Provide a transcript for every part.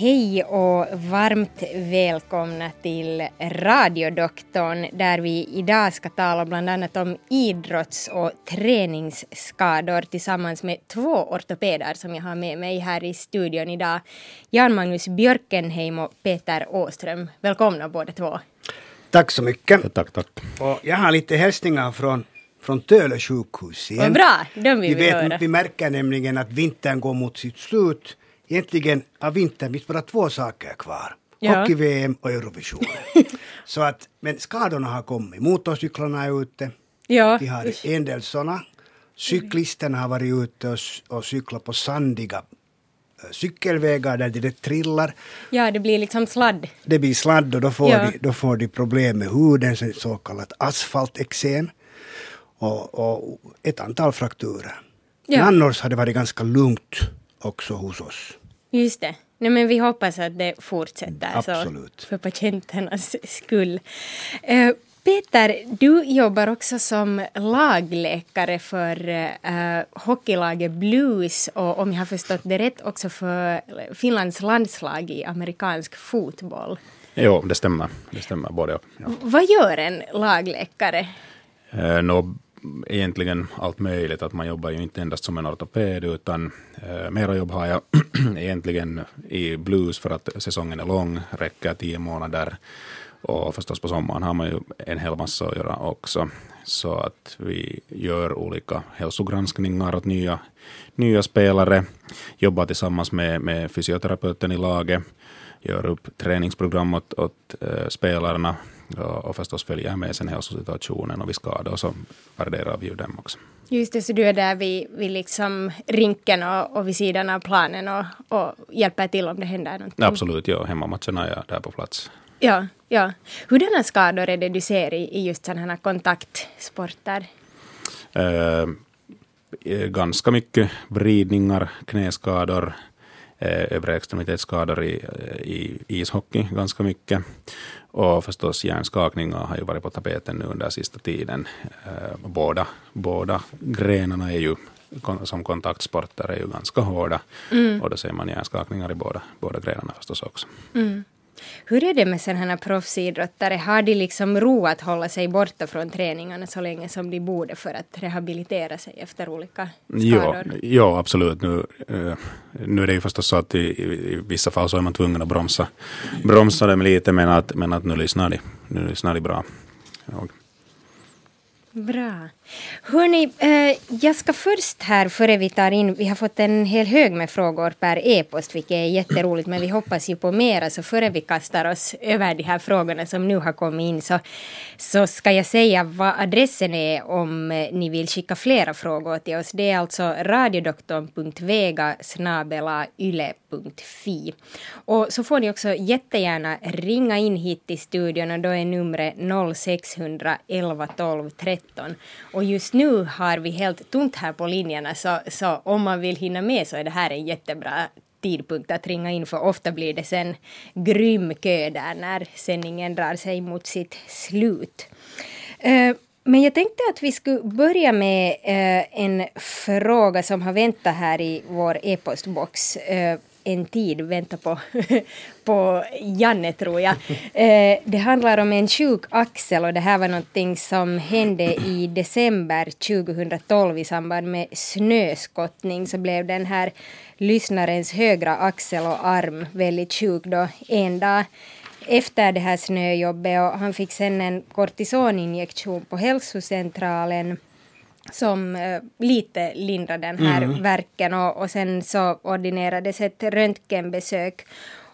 Hej och varmt välkomna till Radiodoktorn där vi idag ska tala bland annat om idrotts och träningsskador tillsammans med två ortopeder som jag har med mig här i studion idag. Jan-Magnus Björkenheim och Peter Åström. Välkomna båda två. Tack så mycket. Tack, tack. Och jag har lite hälsningar från, från Töle sjukhus igen. Vad bra, de vill vi, vi, vet, höra. vi märker nämligen att vintern går mot sitt slut. Egentligen av vintern finns bara två saker kvar. Ja. Hockey-VM och Eurovision. så att, men skadorna har kommit. Motorcyklarna är ute. Ja, Vi har en del sådana. Cyklisterna har varit ute och, och cyklat på sandiga eh, cykelvägar där det trillar. ja, det blir liksom sladd. Det blir sladd och då får, Ja. de, då får de problem med huden, så- så kallat asfalteksem. Och, och ett antal frakturer. Ja. Men annars har det varit ganska lugnt också hos oss. Just det. Nej, men vi hoppas att det fortsätter Absolut. så för patienternas skull. Eh, Peter, du jobbar också som lagläkare för eh, hockeylaget Blues och om jag har förstått det rätt också för Finlands landslag i amerikansk fotboll. Jo, det stämmer. Det stämmer både. Ja. Vad gör en lagläkare? Eh, nå, egentligen allt möjligt. Att man jobbar ju inte endast som en ortoped, utan eh, mera jobb har jag egentligen i blues för att säsongen är lång, räcker tio månader. Och förstås på sommaren har man ju en hel massa att göra också. Så att vi gör olika hälsogranskningar åt nya, nya spelare, jobbar tillsammans med, med fysioterapeuten i laget, gör upp träningsprogram åt, åt äh, spelarna och, förstås följer med sen hälsosituationen och vid skador så värderar vi ju dem också. Just det, så du är där vid, vid liksom rinken och, och vid sidan av planen och, och hjälper till om det händer någonting? Absolut, ja, hemmamatcherna är jag där på plats. Ja, ja. Hurdana skador är det du ser i, i just sådana här kontaktsporter? Eh, eh, ganska mycket vridningar, knäskador, övre extremitetsskador i, eh, i ishockey ganska mycket. Och förstås hjärnskakningar har ju varit på tapeten nu under sista tiden. Eh, båda, båda grenarna är ju som kontaktsporter är ju ganska hårda. Och då ser man hjärnskakningar i båda, båda grenarna förstås också. Hur är det med sådana här proffsidrottare? Har de liksom ro att hålla sig borta från träningarna så länge som de borde för att rehabilitera sig efter olika skador? ja, absolut. Nu, eh, nu är det ju förstås så att i, i, i vissa fall så är man tvungen att bromsa, bromsa dem lite, men att, men att nu lyssnar de, nu lyssnar de bra. Ja. Bra. Hörni, eh, jag ska först här före vi tar in, vi har fått en hel hög med frågor per e-post, vilket är jätteroligt, men vi hoppas ju på mera, så före vi kastar oss över de här frågorna som nu har kommit in, så, så ska jag säga vad adressen är om eh, ni vill skicka flera frågor till oss. Det är alltså radiodoktorn.vega yle.fi. Och så får ni också jättegärna ringa in hit till studion och då är numret 0600 11 12 13. Och och just nu har vi helt tomt här på linjerna så, så om man vill hinna med så är det här en jättebra tidpunkt att ringa in för ofta blir det sen grym kö där när sändningen drar sig mot sitt slut. Eh, men jag tänkte att vi skulle börja med eh, en fråga som har väntat här i vår e-postbox eh, en tid, vänta på, på Janne tror jag. Eh, det handlar om en sjuk axel och det här var någonting som hände i december 2012 i samband med snöskottning. Så blev den här lyssnarens högra axel och arm väldigt sjuk då. En dag efter det här snöjobbet och han fick sen en kortisoninjektion på hälsocentralen som eh, lite lindrade den här värken och, och sen så ordinerades ett röntgenbesök.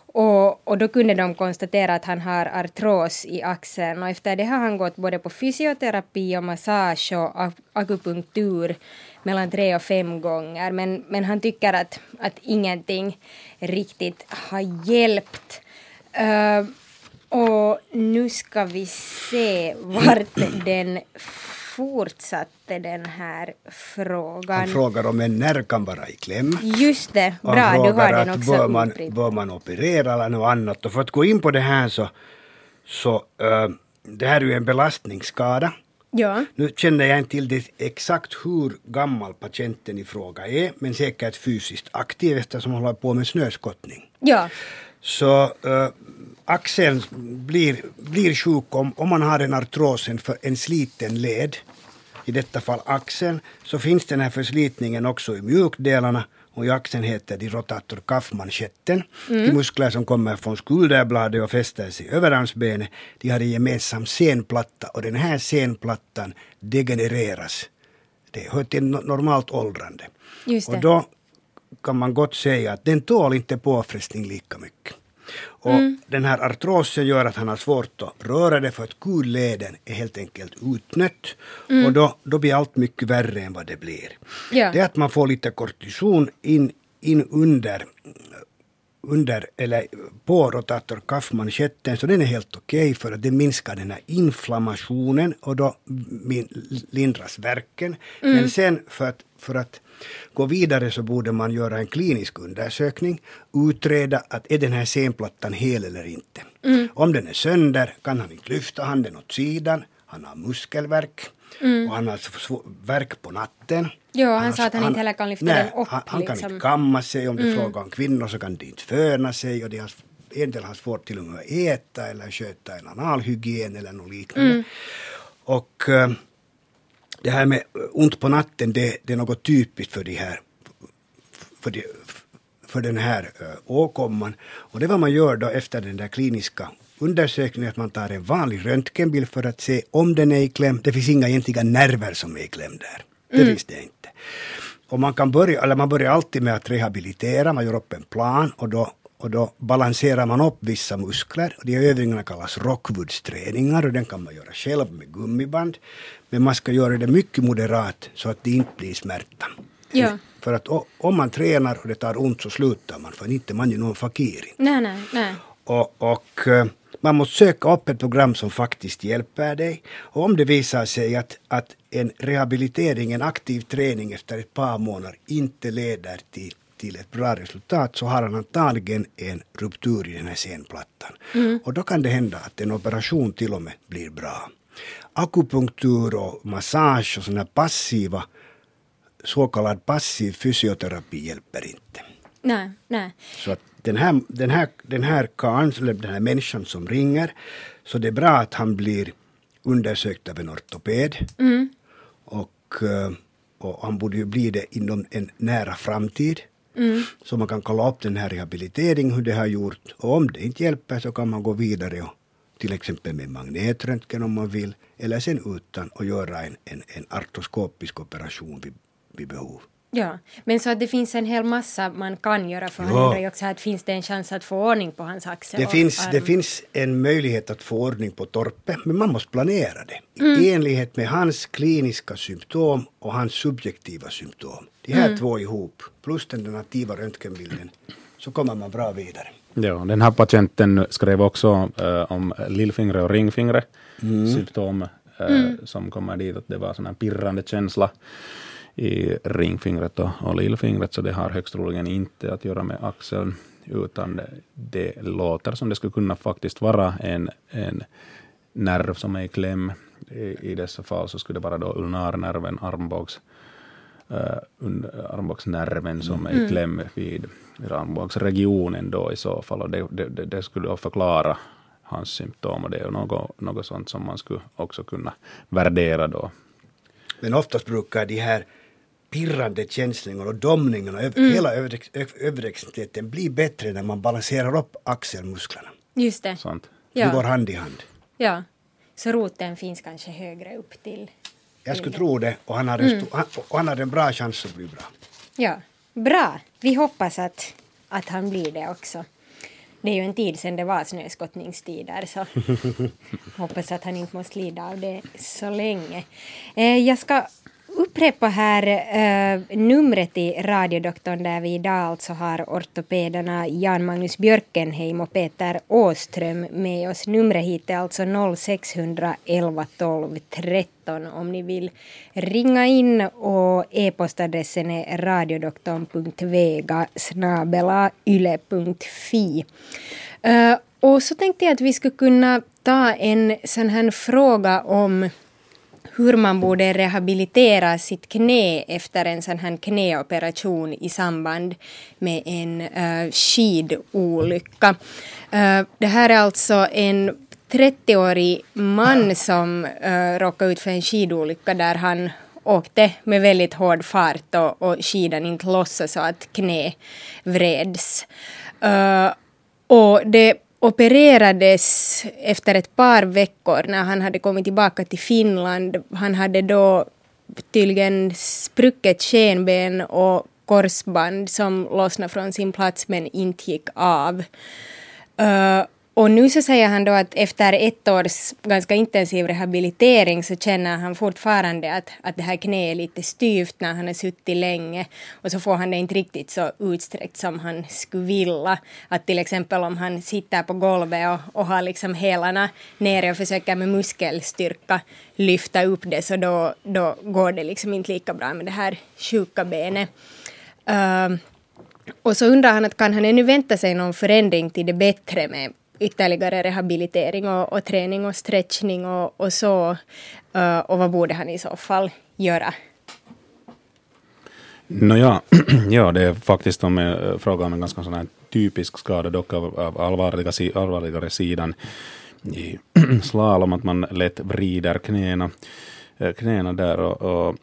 Och, och då kunde de konstatera att han har artros i axeln. Och efter det har han gått både på fysioterapi och massage och ak- akupunktur mellan tre och fem gånger. Men, men han tycker att, att ingenting riktigt har hjälpt. Eh, och nu ska vi se vart den fortsatte den här frågan. Han frågar om en nerv kan vara i kläm. Just det, bra, han du har den också bör man, bör man operera eller något annat. Och för att gå in på det här så, så äh, det här är ju en belastningsskada. Ja, Nu känner jag inte till det exakt hur gammal patienten i fråga är, men säkert fysiskt aktiv eftersom han håller på med snöskottning. ja, Så uh, axeln blir, blir sjuk om, om man har en artros, en, för, en sliten led, i detta fall axeln, så finns den här förslitningen också i mjukdelarna och i axeln heter de rotator kaffmanschetten. Mm. De muskler som kommer från skulderbladet och fäster sig i överarmsbenet, de har en gemensam senplatta och den här senplattan degenereras. Det hör till normalt åldrande. Och då kan man gott säga att den tål inte påfrestning lika mycket. Och mm. den här artrosen gör att han har svårt att röra det för att kulleden är helt enkelt utnött. Mm. Och då, då blir allt mycket värre än vad det blir. Ja. Det är att man får lite kortison in, in under under, eller på rotator kaffmanschetten, så den är helt okej okay för att det minskar den här inflammationen och då lindras verken. Mm. Men sen för att, för att gå vidare så borde man göra en klinisk undersökning, utreda att är den här senplattan hel eller inte. Mm. Om den är sönder kan han inte lyfta handen åt sidan, han har muskelvärk mm. och han har värk på natten. Ja, han, han sa att han, han, inte heller kan lyfta nej, den upp. Han, han liksom. kan inte kamma sig, om det är mm. fråga om kvinnor så kan de inte föna sig och de har, en del har svårt till och med att äta eller sköta en analhygien eller något liknande. Mm. Och eh, det här med ont på natten, det, det är något typiskt för de här för, de, för den här uh, åkomman. Och det är vad man gör då efter den där kliniska undersökningen, att man tar en vanlig röntgenbild för att se om den är i kläm. Det finns inga egentliga nerver som är i kläm där. Det mm. finns det inte. Och man kan börja, eller man börjar alltid med att rehabilitera, man gör upp en plan och då och då balanserar man upp vissa muskler. De övningarna kallas Rockwoods-träningar och den kan man göra själv med gummiband. Men man ska göra det mycket moderat så att det inte blir smärta. Ja. För att om man tränar och det tar ont så slutar man, för inte man är någon fakir. Nej, nej, nej. Och, och eh, man måste söka upp ett program som faktiskt hjälper dig. Och om det visar sig att, att en rehabilitering, en aktiv träning efter ett par månader inte leder till till ett bra resultat så har han antagligen en ruptur i den här senplattan. Mm. Och då kan det hända att en operation till och med blir bra. Akupunktur och massage och sådana passiva så kallad passiv fysioterapi hjälper inte. Nej, nej. Så att den här, den här, den här karln, eller den här människan som ringer, så det är bra att han blir undersökt av en ortoped. Mm. Och, eh, och han borde ju bli det inom en nära framtid. Mm. Så man kan kolla upp den här rehabiliteringen, hur det har gjort. Och om det inte hjälper så kan man gå vidare och till exempel med magnetröntgen om man vill, eller sen utan och göra en, en, en artroskopisk operation vid, vid behov. Ja, men så att det finns en hel massa man kan göra för ja. ju också att finns det en chans att få ordning på hans axel det finns, Det finns en möjlighet att få ordning på torpet, men man måste planera det mm. i enlighet med hans kliniska symptom och hans subjektiva symptom. De här mm. två ihop, plus den nativa röntgenbilden, så kommer man bra vidare. Ja, den här patienten skrev också äh, om lillfingret och ringfingret, mm. symptom äh, mm. som kommer dit, att det var sån här pirrande känsla i ringfingret och, och lillfingret, så det har högst troligen inte att göra med axeln, utan det, det låter som det skulle kunna faktiskt vara en, en nerv som är i kläm. I, i dessa fall så skulle det vara då ulnarnerven, armbågs, uh, armbågsnerven som är i mm. kläm vid, vid armbågsregionen då i så fall. Och det, det, det skulle förklara hans symptom och det är något, något sånt som man skulle också kunna värdera då. Men oftast brukar de här pirrande känslingar och domningarna, mm. hela överextensiteten blir bättre när man balanserar upp axelmusklerna. Just det. Sant. Ja. Det går hand i hand. Ja, så roten finns kanske högre upp till... Jag skulle tro det och han har, en, mm. och han har en bra chans att bli bra. Ja, bra. Vi hoppas att, att han blir det också. Det är ju en tid sedan det var snöskottningstider så hoppas att han inte måste lida av det så länge. Eh, jag ska upprepa här uh, numret i radiodoktorn där vi idag alltså har ortopederna Jan-Magnus Björkenheim och Peter Åström med oss. Numret hit är alltså 0611 12 13 om ni vill ringa in och e-postadressen är radiodoktorn.vega yle.fi. Uh, eh, och så tänkte jag att vi skulle kunna ta en sån här fråga om hur man borde rehabilitera sitt knä efter en sån här knäoperation i samband med en uh, skidolycka. Uh, det här är alltså en 30-årig man som uh, råkade ut för en skidolycka där han åkte med väldigt hård fart och, och skidan inte lossade så att knä vreds. Uh, och det opererades efter ett par veckor när han hade kommit tillbaka till Finland. Han hade då tydligen sprucket skenben och korsband som lossnade från sin plats men inte gick av. Uh, och nu så säger han då att efter ett års ganska intensiv rehabilitering så känner han fortfarande att, att det här knäet är lite styvt när han har suttit länge och så får han det inte riktigt så utsträckt som han skulle vilja. Att till exempel om han sitter på golvet och, och har liksom hälarna nere och försöker med muskelstyrka lyfta upp det så då, då går det liksom inte lika bra med det här sjuka benet. Uh, och så undrar han att kan han ännu vänta sig någon förändring till det bättre med ytterligare rehabilitering och, och träning och stretchning och, och så. Uh, och vad borde han i så fall göra? Nåja, ja, det är faktiskt om eh, jag frågar om en ganska sån här typisk skada, dock av, av allvarliga, allvarligare sidan i slalom, att man lätt vrider knäna, eh, knäna där och, och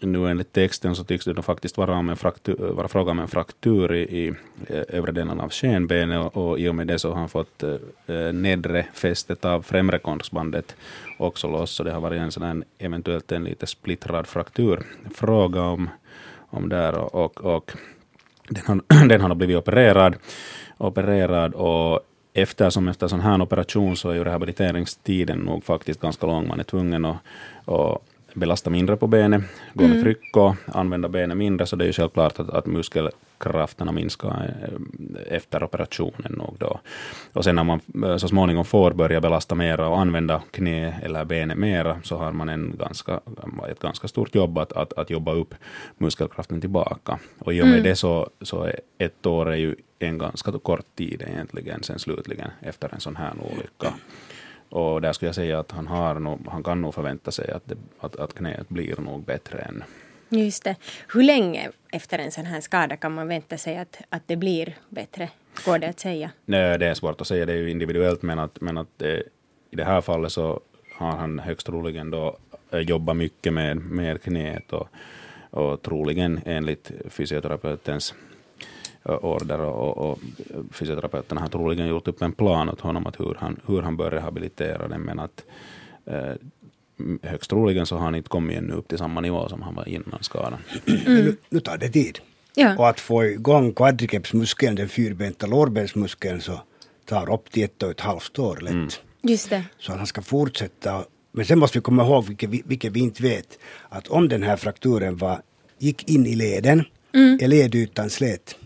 nu enligt texten så tycks det då faktiskt vara, om en fraktur, vara fråga om en fraktur i, i eh, övre delen av skenbenet och, och i och med det så har han fått eh, nedre fästet av främre korsbandet också loss. Så det har varit en sådan eventuellt en lite splittrad fraktur. Fråga om, om där och, och, och den, har, den har blivit opererad, opererad och eftersom efter sån här operation så är ju rehabiliteringstiden nog faktiskt ganska lång. Man är tvungen att, att belasta mindre på benet, gå med mm. tryck och använda benet mindre, så det är ju självklart att, att muskelkrafterna minskar eh, efter operationen nog då. Och sen när man eh, så småningom får börja belasta mera och använda knä eller benet mera, så har man en ganska, ett ganska stort jobb att, att, att jobba upp muskelkraften tillbaka. Och i och med mm. det så, så är ett år är ju en ganska kort tid egentligen sen slutligen efter en sån här olycka. Och där skulle jag säga att han, har nog, han kan nog förvänta sig att, det, att, att knät blir nog bättre än Just det. Hur länge efter en sån här skada kan man vänta sig att, att det blir bättre? Går det att säga? Nej, det är svårt att säga, det är ju individuellt, men att, men att eh, i det här fallet så har han högst troligen då eh, jobbat mycket med, med knät och, och troligen enligt fysioterapeutens order och, och, fysioterapeuterna har troligen gjort upp en plan åt honom att hur han, hur han bör rehabilitera den, men att eh, högst troligen så har han inte kommit ännu upp till samma nivå som han var innan skadan. Mm. Nu, nu, tar det tid. Ja. Och att få igång quadricepsmuskeln, den fyrbenta lårbensmuskeln, så tar upp till ett och ett halvt år lätt. Mm. Just det. Så han ska fortsätta. Men sen måste vi komma ihåg, vilket vi, vilket vi inte vet, att om den här frakturen var, gick in i leden, mm. är ledytan slät,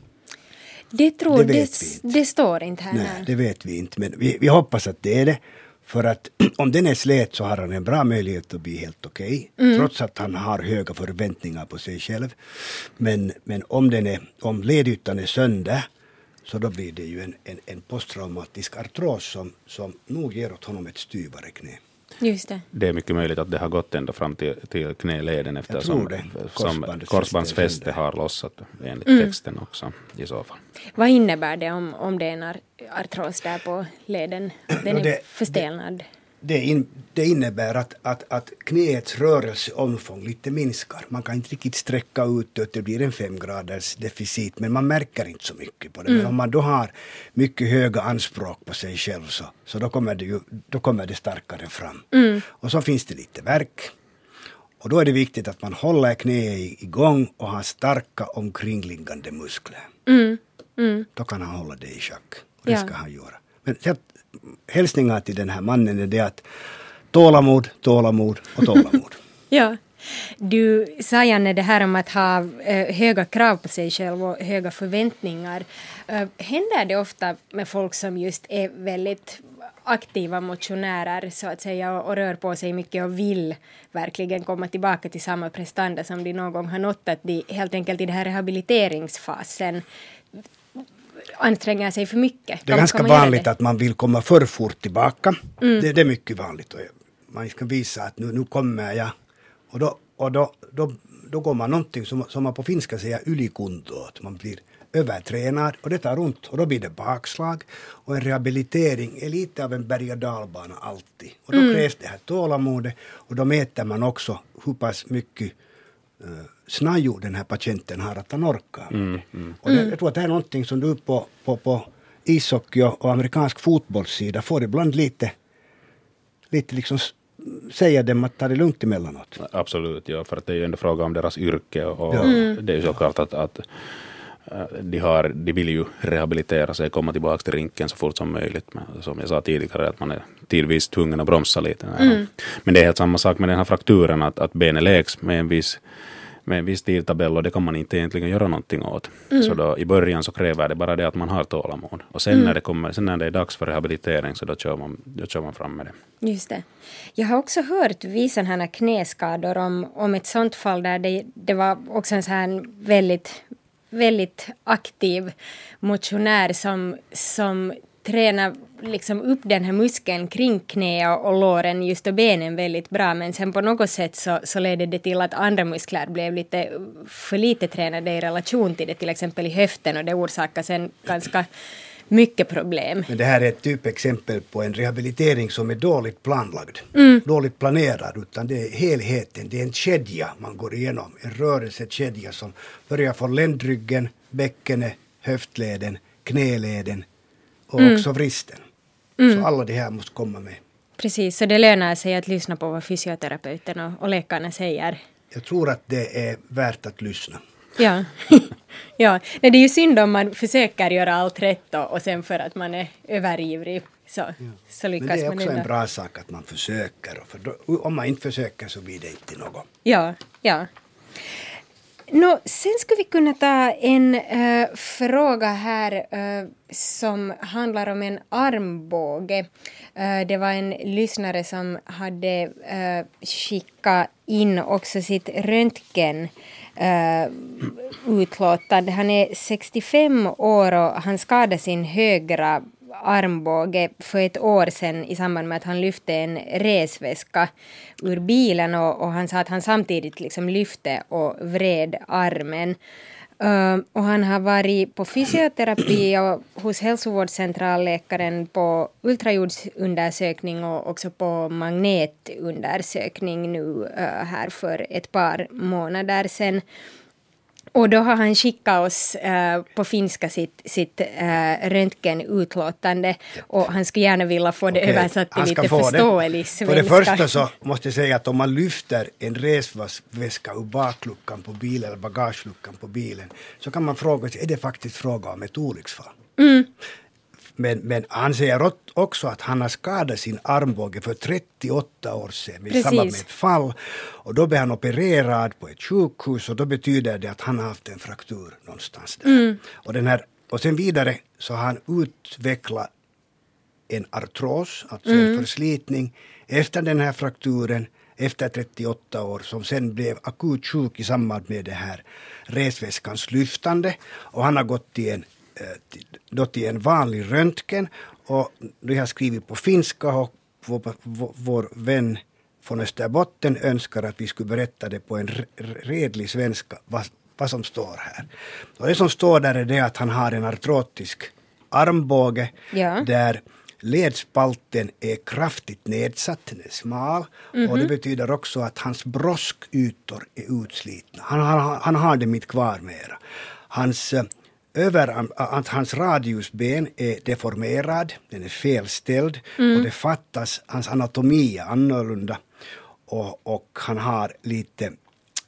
det, tror, det, det, det står inte här. Nej, det vet vi inte. Men vi, vi hoppas att det är det. För att om den är slät så har han en bra möjlighet att bli helt okej. Okay, mm. Trots att han har höga förväntningar på sig själv. Men, men om, den är, om ledytan är sönder så då blir det ju en, en, en posttraumatisk artros som, som nog ger åt honom ett styvare knä. Just det. det är mycket möjligt att det har gått ända fram till, till knäleden eftersom som korsbandsfäste har lossat enligt mm. texten också i så fall. Vad innebär det om, om det är en artros där på leden? Den är det, förstelnad? Det, det, in, det innebär att, att, att knäets rörelseomfång lite minskar. Man kan inte riktigt sträcka ut det, det blir en fem graders deficit, men man märker inte så mycket på det. Mm. Men om man då har mycket höga anspråk på sig själv så, så då, kommer det ju, då kommer det starkare fram. Mm. Och så finns det lite verk. Och då är det viktigt att man håller knäet igång och har starka omkringliggande muskler. Mm. Mm. Då kan han hålla det i schack. Och det ja. ska han göra. Men hälsningar till den här mannen är det att tålamod, tålamod och tålamod. ja. Du sa Janne det här om att ha eh, höga krav på sig själv och höga förväntningar. Eh, händer det ofta med folk som just är väldigt aktiva motionärer så att säga och, och rör på sig mycket och vill verkligen komma tillbaka till samma prestanda som de någon gång har nått, att de helt enkelt i den här rehabiliteringsfasen anstränger sig för mycket. Det är ganska vanligt att man vill komma för fort tillbaka. Mm. Det, det, är mycket vanligt. man ska visa att nu, nu kommer jag. Och då, och då, då, då går man någonting som, som man på finska säger ylikunto, att man blir övertränad och det tar ont och då blir det bakslag. Och en rehabilitering är lite av en berg och dalbana alltid. Och då mm. krävs det här tålamodet och då mäter man också hur pass mycket uh, snaju den här patienten har att han orkar. Mm, mm. Och det, jag tror att det är någonting som du på, på, på ishockey och amerikansk fotbollssida får ibland lite, lite liksom säga dem att ta det lugnt emellanåt. Absolut, ja, för att det är ju ändå fråga om deras yrke och ja. mm. det är ju såklart att, att Eh, de, har, de vill ju rehabilitera sig, komma tillbaka till rinken så fort som möjligt. Men som jag sa tidigare, att man är tidvis tvungen att bromsa lite. Mm. Men det är helt samma sak med den här frakturen, att, att benet läks med en viss med en viss tidtabell och det kan man inte egentligen göra någonting åt. Mm. Så då, i början så kräver det bara det att man har tålamod. Och sen, mm. när, det kommer, sen när det är dags för rehabilitering så då kör man, då kör man fram med det. Just det. Jag har också hört vissa här knäskador om, om ett sånt fall där det, det var också en så här väldigt väldigt aktiv motionär som, som tränar liksom upp den här muskeln kring knä och låren just och benen väldigt bra men sen på något sätt så, så ledde det till att andra muskler blev lite för lite tränade i relation till det till exempel i höften och det orsakade sen ganska mycket problem. Men det här är ett typexempel på en rehabilitering som är dåligt planlagd. Mm. Dåligt planerad, utan det är helheten. Det är en kedja man går igenom. En rörelsekedja som börjar från ländryggen, bäckenet, höftleden, knäleden och mm. också vristen. Mm. Så alla de här måste komma med. Precis, så det lönar sig att lyssna på vad fysioterapeuten och, och läkarna säger. Jag tror att det är värt att lyssna. Ja. ja. Nej, det är ju synd om man försöker göra allt rätt och, och sen för att man är överivrig så, ja. så lyckas man Men det är också en bra sak att man försöker. För då, om man inte försöker så blir det inte något. Ja, ja. Nå, sen skulle vi kunna ta en äh, fråga här äh, som handlar om en armbåge. Äh, det var en lyssnare som hade skickat in också sitt röntgen uh, utlåtande. Han är 65 år och han skadade sin högra armbåge för ett år sedan i samband med att han lyfte en resväska ur bilen och, och han sa att han samtidigt liksom lyfte och vred armen. Uh, och han har varit på fysioterapi och hos hälsovårdscentralläkaren på ultraljudsundersökning och också på magnetundersökning nu uh, här för ett par månader sedan. Och då har han skickat oss uh, på finska sitt, sitt uh, röntgenutlåtande och han skulle gärna vilja få det okay. översatt till lite förståelig svenska. För det första så måste jag säga att om man lyfter en resväska ur bakluckan på bilen eller bagageluckan på bilen så kan man fråga sig, är det faktiskt fråga om ett olycksfall? Mm. Men, men han säger också att han har skadat sin armbåge för 38 år sedan i samband med ett fall. Och då blev han opererad på ett sjukhus och då betyder det att han har haft en fraktur någonstans där. Mm. Och, den här, och sen vidare så har han utvecklat en artros, alltså mm. en förslitning, efter den här frakturen efter 38 år som sen blev akut sjuk i samband med det här resväskans lyftande och han har gått till en då till en vanlig röntgen och det har skrivit på finska och vår, vår, vår vän från Österbotten önskar att vi skulle berätta det på en redlig svenska vad, vad som står här. Och det som står där är det att han har en artrotisk armbåge ja. där ledspalten är kraftigt nedsatt, den är smal mm -hmm. och det mhm. betyder också att hans broskytor är utslitna. Han, han, han har dem inte kvar mera. Hans eh, över att hans radiusben är deformerad, den är felställd mm. och det fattas, hans anatomi är annorlunda och, och han har lite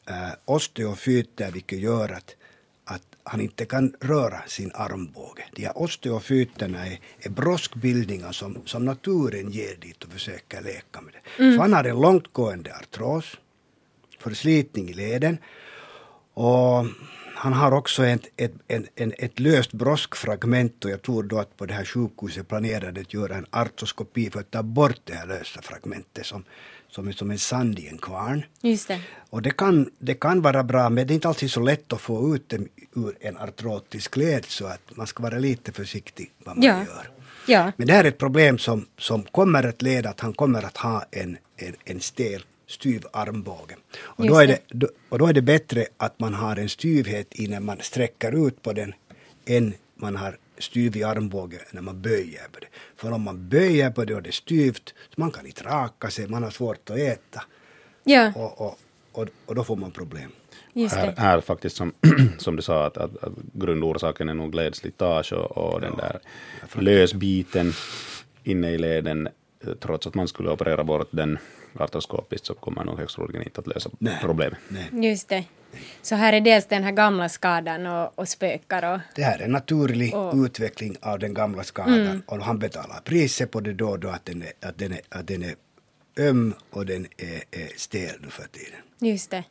äh, osteofyter vilket gör att, att han inte kan röra sin armbåge. De här osteofyterna är, är broskbildningar som, som naturen ger dit och försöker leka med det. Mm. Så han har en långtgående artros, förslitning i leden och han har också ett, ett, ett, ett, ett löst broskfragment och jag tror då att på det här sjukhuset planerade att göra en artroskopi för att ta bort det här lösa fragmentet som, som är som en sand i en kvarn. Just det. Och det kan, det kan vara bra men det är inte alltid så lätt att få ut det ur en artrotisk led så att man ska vara lite försiktig vad man ja. gör. Ja. Men det här är ett problem som, som kommer att leda att han kommer att ha en, en, en stel styv armbåge. Och då, är det. då, och då är det bättre att man har en styvhet innan man sträcker ut på den än man har styv i armbågen när man böjer på det. För om man böjer på det och det är styvt, så man kan inte raka sig, man har svårt att äta Ja, och, och, och, och då får man problem. just Här, det. här faktiskt som, som du sa att, att, att grundorsaken är nog ledslitage och, och den där lösbiten inne i leden. eh, Trots att man skulle operera bort den artroskopiskt så kommer nog högst troligen inte att lösa Nej. problemet. Nej. Just det. Så här är dels den här gamla skadan och, och spökar och... Det här är en naturlig Och- utveckling av den gamla skadan och han betalar priset på det då då att den är, att den är, att den är öm och den är, är stel nu för tiden. Just det.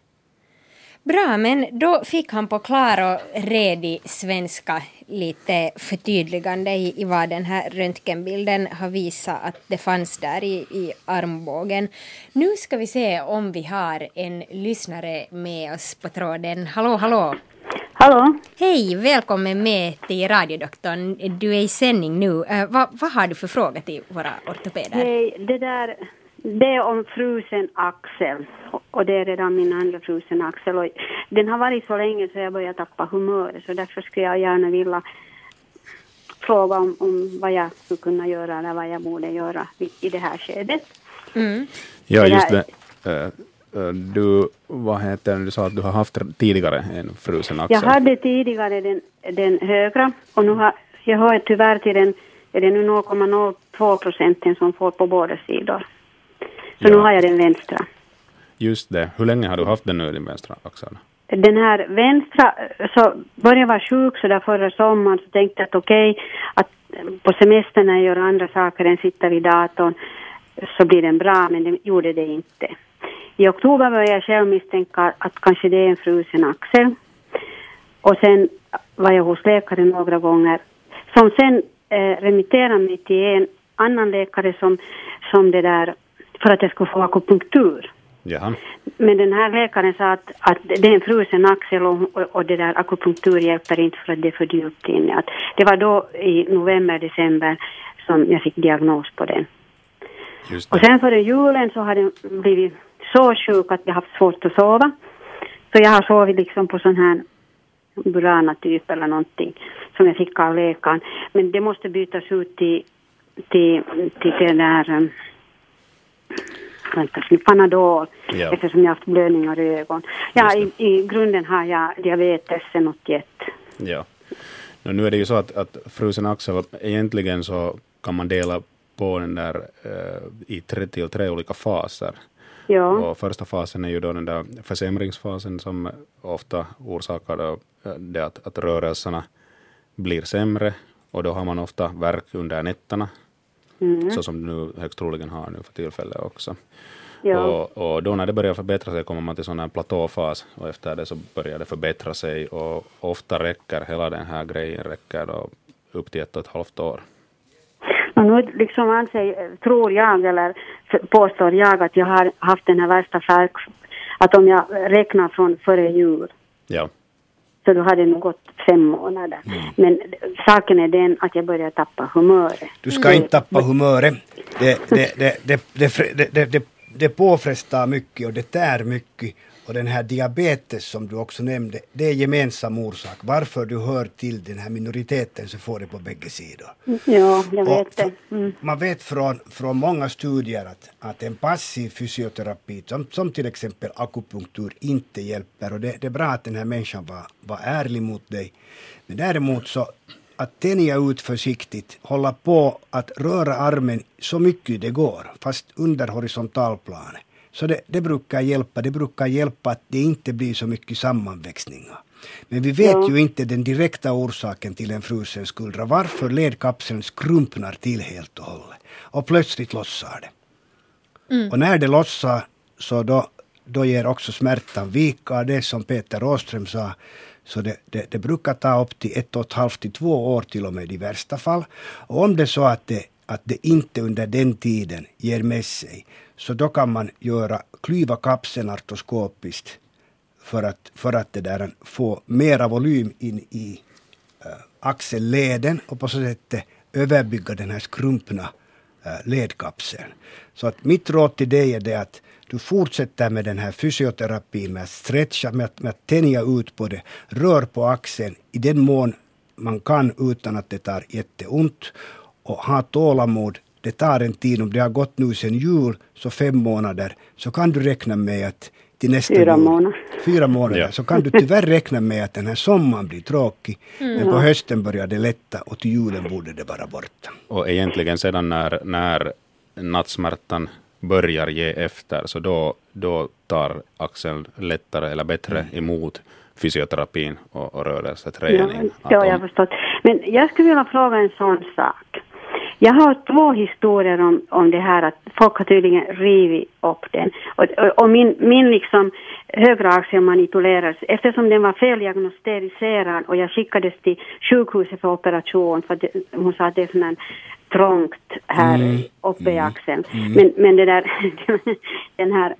Bra, men då fick han på klar och redig svenska lite förtydligande i, i vad den här röntgenbilden har visat att det fanns där i, i armbågen. Nu ska vi se om vi har en lyssnare med oss på tråden. Hallå, hallå! Hallå? Hej, välkommen med till radiodoktorn. Du är i sändning nu. Eh, vad, vad har du för fråga till våra ortopeder? Hej, det där, det är om frusen axel. Och det är redan min andra frusen axel. Och den har varit så länge så jag börjar tappa humöret. Så därför skulle jag gärna vilja fråga om, om vad jag skulle kunna göra eller vad jag borde göra i, i det här skedet. Mm. Ja, just det. Eh, eh, Du, vad heter du sa att du har haft tidigare en frusen axel. Jag hade tidigare den, den högra och nu har jag har tyvärr till den, är det nu 0,02 procenten som får på båda sidor. Så nu Ja. har jag den vänstra. Just det. Hur länge har du haft den nu din vänstra axel? den här vänstra, så började jag vara sjuk så där förra sommaren så tänkte jag att okej, att på semestern när jag gör andra saker än sitta vid datorn så blir den bra, men det gjorde det inte. I oktober började jag själv misstänka att kanske det är en frusen axel. Och sen var jag hos läkare några gånger som sen eh, remitterade mig till en annan läkare som, som det där, för att jag skulle få akupunktur. Jaha. Men den här läkaren sa att, att det är en frusen axel och, och, det där akupunktur hjälper inte för att det är för djupt inne. Att det var då i november, december som jag fick diagnos på den. Och sen före julen så har den blivit så sjuk att jag haft svårt att sova. Så jag har sovit liksom på sån här Burana typ eller någonting som jag fick av läkaren. Men det måste bytas ut till, till, till det där nu, Panadol Ja. eftersom jag haft blödningar i ögon. Ja, i, i grunden har jag diabetes sen 81. Ja. Nå, nu är det ju så att, att frusen axel, egentligen så kan man dela på den där eh, i tre till tre olika faser. Ja, Och första fasen är ju då den där försämringsfasen som ofta orsakar då, eh, det att, att rörelserna blir sämre och då har man ofta värk under nätterna, mm. så som du nu högst troligen har nu för tillfället också. ja. Och, och då när det börjar förbättra sig kommer man till sån här platåfas och efter det så börjar det förbättra sig och ofta räcker hela den här grejen räcker då upp till ett och ett halvt år. Och nu liksom anser, tror jag, eller påstår jag att jag har haft den här värsta färg, att om jag räknar från före jul, Ja, så då hade det nog gått fem månader. Men saken är den att jag börjar tappa humöret. Du ska inte tappa humöret. Det, det, det, det, det, det, det, det, det påfrestar mycket och det tär mycket. Och den här diabetes som du också nämnde, det är gemensam orsak. Varför du hör till den här minoriteten så får det på bägge sidor. Ja, jag Och vet det. Mm. Man vet från, från många studier att, att en passiv fysioterapi, som, som till exempel akupunktur, inte hjälper. Och det, det är bra att den här människan var, var ärlig mot dig. Men däremot så att tänja ut försiktigt, hålla på att röra armen så mycket det går, fast under horisontalplanet. Så det, det brukar hjälpa. Det brukar hjälpa att det inte blir så mycket sammanväxningar. Men vi vet Ja. ju inte den direkta orsaken till en frusen skuldra. Varför ledkapseln skrumpnar till helt och hållet. Och plötsligt lossar det. Och när det lossar så då, då ger också smärtan vika. Det som Peter Råström sa. Så det, det, det brukar ta upp till ett och ett halvt till två år till och med i värsta fall. Och om det är så att det, att det inte under den tiden ger med sig så då kan man göra klyva kapseln artroskopiskt för att, för att det där få mera volym in i eh, axelleden och på så sätt överbygga den här skrumpna eh, ledkapseln. Så att mitt råd till dig är det att du fortsätter med den här fysioterapin med att stretcha, med att, med att tänja ut på det. Rör på axeln i den mån man kan utan att det tar jätteont. Och ha tålamod. Det tar en tid, om det har gått nu sedan jul, så fem månader, så kan du räkna med att till nästa Fyra jul, månader. fyra månader, Ja. så kan du tyvärr räkna med att den här sommaren blir tråkig. Men på hösten börjar det lätta och till julen borde det vara borta. Och egentligen sedan när, när nattsmärtan börjar ge efter, så då, då tar axeln lättare eller bättre Mm. emot fysioterapin och, och rörelseträning. Ja, ja, jag har förstått. Men jag skulle vilja fråga en sån sak. Jag har två historier om, om det här att folk har tydligen rivit upp den. Och, och, och min, min liksom högra axel manipulerades eftersom den var feldiagnostiserad och jag skickades till sjukhuset för operation för att det, hon sa att det är sån här trångt här Mm. uppe i axeln. Men, men det där, den här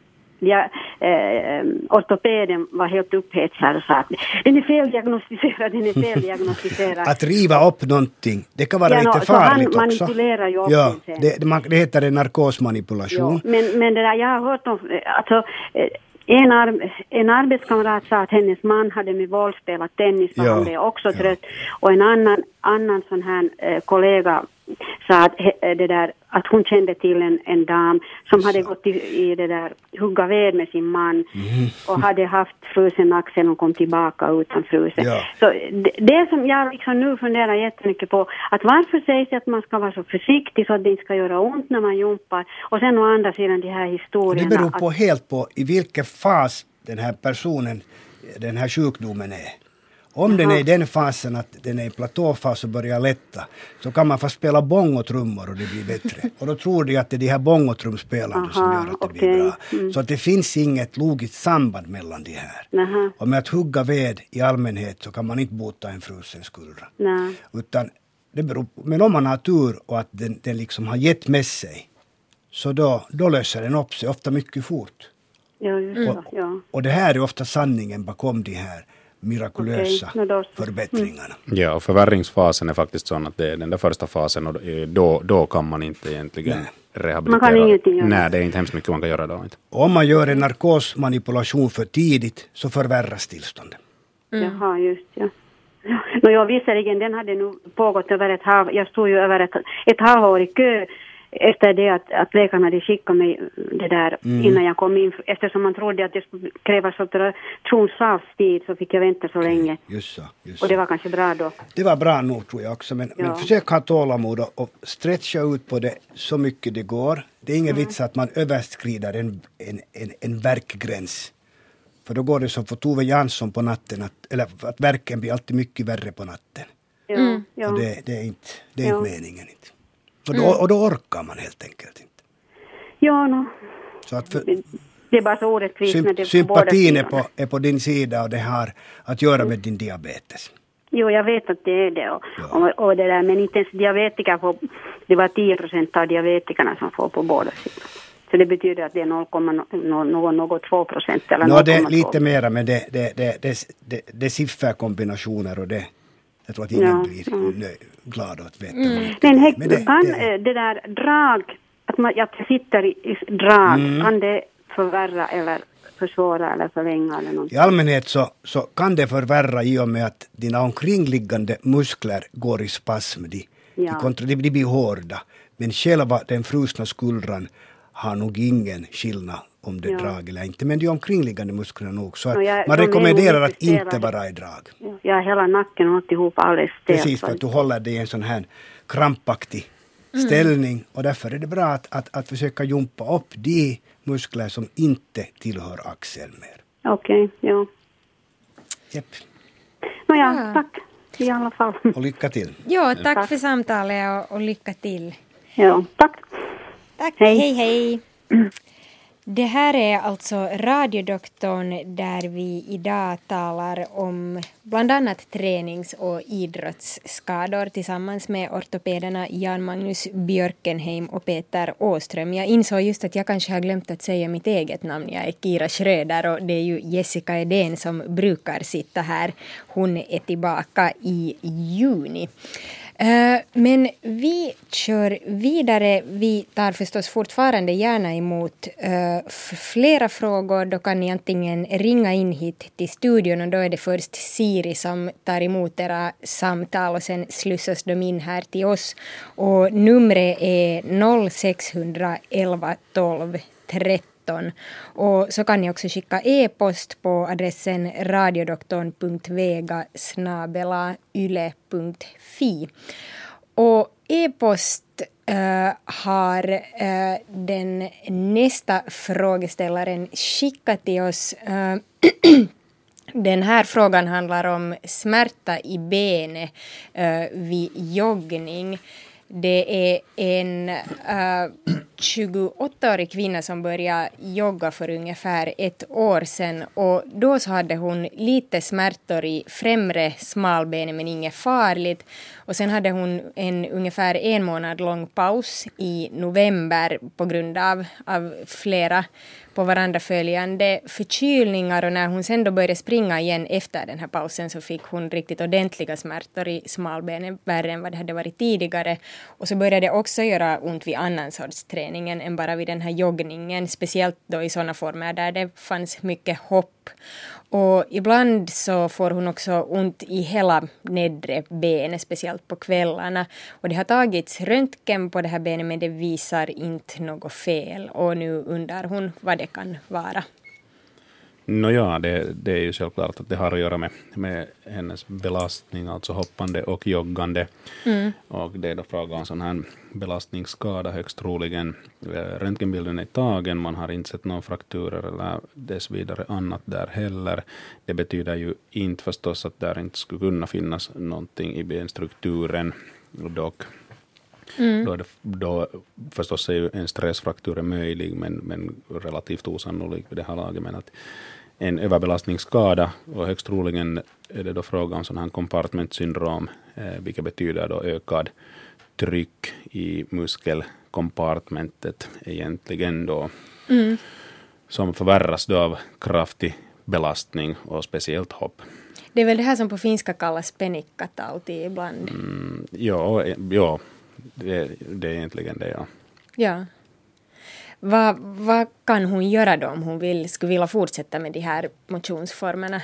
Ja, eh, ortopeden var helt upphetsad och sa att den är feldiagnostiserad, den är feldiagnostiserad. Att riva upp någonting, det kan vara Ja, lite så han farligt också. manipulerar ju upp ja, det, man, det heter en narkosmanipulation. Ja, men, men det där, jag har hört om, eh, alltså, eh, en, ar, en arbetskamrat sa att hennes man hade med våld spelat tennis för Ja, han blev också ja. trött. Och en annan, annan sån här eh, kollega sa att, eh, det där, att hon kände till en, en dam som hade gått i, i det där, hugga ved med sin man Mhm. och hade haft frusen axel och kom tillbaka utan frusen. Ja. Så det, det som jag liksom nu funderar jättemycket på, att varför sägs det att man ska vara så försiktig så att det inte ska göra ont när man jumpar? Och sen å andra sidan de här Det historierna. beror på att, helt på i vilken fas den här personen, den här sjukdomen är. Om den är i den fasen att den är i platåfas och börjar lätta så kan man få spela bongotrummor och det blir bättre. Och då tror de att det är de här bongotrumspelarna som Aha, gör att det okej. blir bra. Mm. Så att det finns inget logiskt samband mellan de här. Nähä. Och med att hugga ved i allmänhet så kan man inte bota en frusen skuldra. Nej. Utan det beror på, men om man har tur och att den, den liksom har gett med sig så då, då löser den upp sig ofta mycket fort. Ja, just det. Och, Ja. och det här är ofta sanningen bakom de här mirakulösa så. förbättringarna. Ja, och förvärringsfasen är faktiskt sån att det är den där första fasen och då, då kan man inte egentligen Nej. rehabilitera. Man kan ingenting göra. Nej, det är inte hemskt mycket man kan göra då. Inte. Om man gör en narkosmanipulation för tidigt så förvärras tillståndet. Jaha, just ja. ja. Nå, ja, visserligen, den hade nu pågått över ett halv... Jag stod ju över ett, ett halvår i kö efter det att, att läkarna hade skickat mig det där innan jag kom in. Eftersom man trodde att det skulle krävas operationsavstid så fick jag vänta så länge. Just så, just Och så. det var kanske bra då. Det var bra nog tror jag också. Men, men Ja. försök ha tålamod och, och stretcha ut på det så mycket det går. Det är ingen vits att man överskrider en, en, en, en verkgräns. För då går det som för Tove Jansson på natten, att, eller att verken blir alltid mycket värre på natten. Ja, ja. Och det, det är inte, det är Ja. inte meningen. Inte. Och, då, och då orkar man helt enkelt inte. ja no. Så att för, det är bara så orättvist när det sym, är på båda sympatin är på, är på din sida och det har att göra med din diabetes. Jo, jag vet att det är det. Och, Ja. och, och det där, men inte ens diabetiker får... Det var 10 procent av diabetikerna som får på båda sidor. Så det betyder att det är 0,02 procent eller det är 0,2. lite mera, men det, det, det, det, det, det är sifferkombinationer och det, jag tror att ingen Ja, blir mm. nöj, glad att veta. hur mycket Men, häck, Men det- kan det- eh, det där drag, att man att det sitter i, drag, Mm. kan det förvärra eller försvåra eller förlänga eller någonting? I allmänhet så, så kan det förvärra i och med att dina omkringliggande muskler går i spasm. De, de, Ja. kontra, de, de blir hårda. Men själva den frusna skuldran har nog ingen skillnad om det är Ja. drag eller inte. Men de omkringliggande musklerna nog. Så att jag- man rekommenderar att inte vara i drag. Ja, hela nacken och alltihop alldeles stelt. Precis, för att du håller dig i en sån här krampaktig ställning. Och därför är det bra att, att, att försöka jumpa upp de muskler som inte tillhör axeln mer. Okej, ja. Japp. Nåja, Ja. tack i alla fall. Och lycka till. Ja, tack för samtalet och, och lycka till. Ja, tack. Tack, Hej. hej hej. Det här är alltså radiodoktorn där vi idag talar om bland annat tränings och idrottsskador tillsammans med ortopederna Jan-Magnus Björkenheim och Peter Åström. Jag insåg just att jag kanske har glömt att säga mitt eget namn. Jag är Kira Schröder och det är ju Jessica Edén som brukar sitta här. Hon är tillbaka i juni. Eh, men vi kör vidare. Vi tar förstås fortfarande gärna emot eh, flera frågor. Då kan ni antingen ringa in hit till studion och då är det först Siri som tar emot era samtal och sen slussas de in här till oss. Och numret är 0611 12 13 2019. Och så kan ni också skicka e-post på adressen radiodoktorn.vega yle.fi. Och e-post uh, har uh, den nästa frågeställaren skickat till oss. Uh, Den här frågan handlar om smärta i benet uh, vid joggning. Det är en eh, uh, 28-årig kvinna som började jogga för ungefär ett år sedan och då så hade hon lite smärtor i främre smalbenet men inget farligt. Och sen hade hon en ungefär en månad lång paus i november på grund av, av flera på varandra följande förkylningar och när hon sen då började springa igen efter den här pausen så fick hon riktigt ordentliga smärtor i smalbenet, värre än vad det hade varit tidigare. Och så började det också göra ont vid annan sorts träning än bara vid den här joggningen, speciellt då i sådana former där det fanns mycket hopp. Och ibland så får hon också ont i hela nedre benet, speciellt på kvällarna. Och det har tagits röntgen på det här benet men det visar inte något fel. Och nu undrar hon vad det kan vara. Nåja, det, det är ju självklart att det har att göra med, med hennes belastning, alltså hoppande och joggande. Mm. Och det är då fråga om sån här belastningsskada högst troligen. Eh, röntgenbilden är tagen, man har inte sett några frakturer eller dess vidare annat där heller. Det betyder ju inte förstås att där inte skulle kunna finnas någonting i benstrukturen. Dock Mm. Då, det, då förstås är ju en stressfraktur möjlig, men, men relativt osannolik vid det här laget. Men att en överbelastningsskada och högst troligen är det då fråga om sån här compartmentsyndrom, eh, vilket betyder då ökad tryck i muskelkompartmentet egentligen då, mm. som förvärras då av kraftig belastning och speciellt hopp. Det är väl det här som på finska kallas penikkatauti ibland? Mm, ja, ja det, det är egentligen det, ja. Ja. Vad, vad kan hon göra då om hon vill, skulle vilja fortsätta med de här motionsformerna?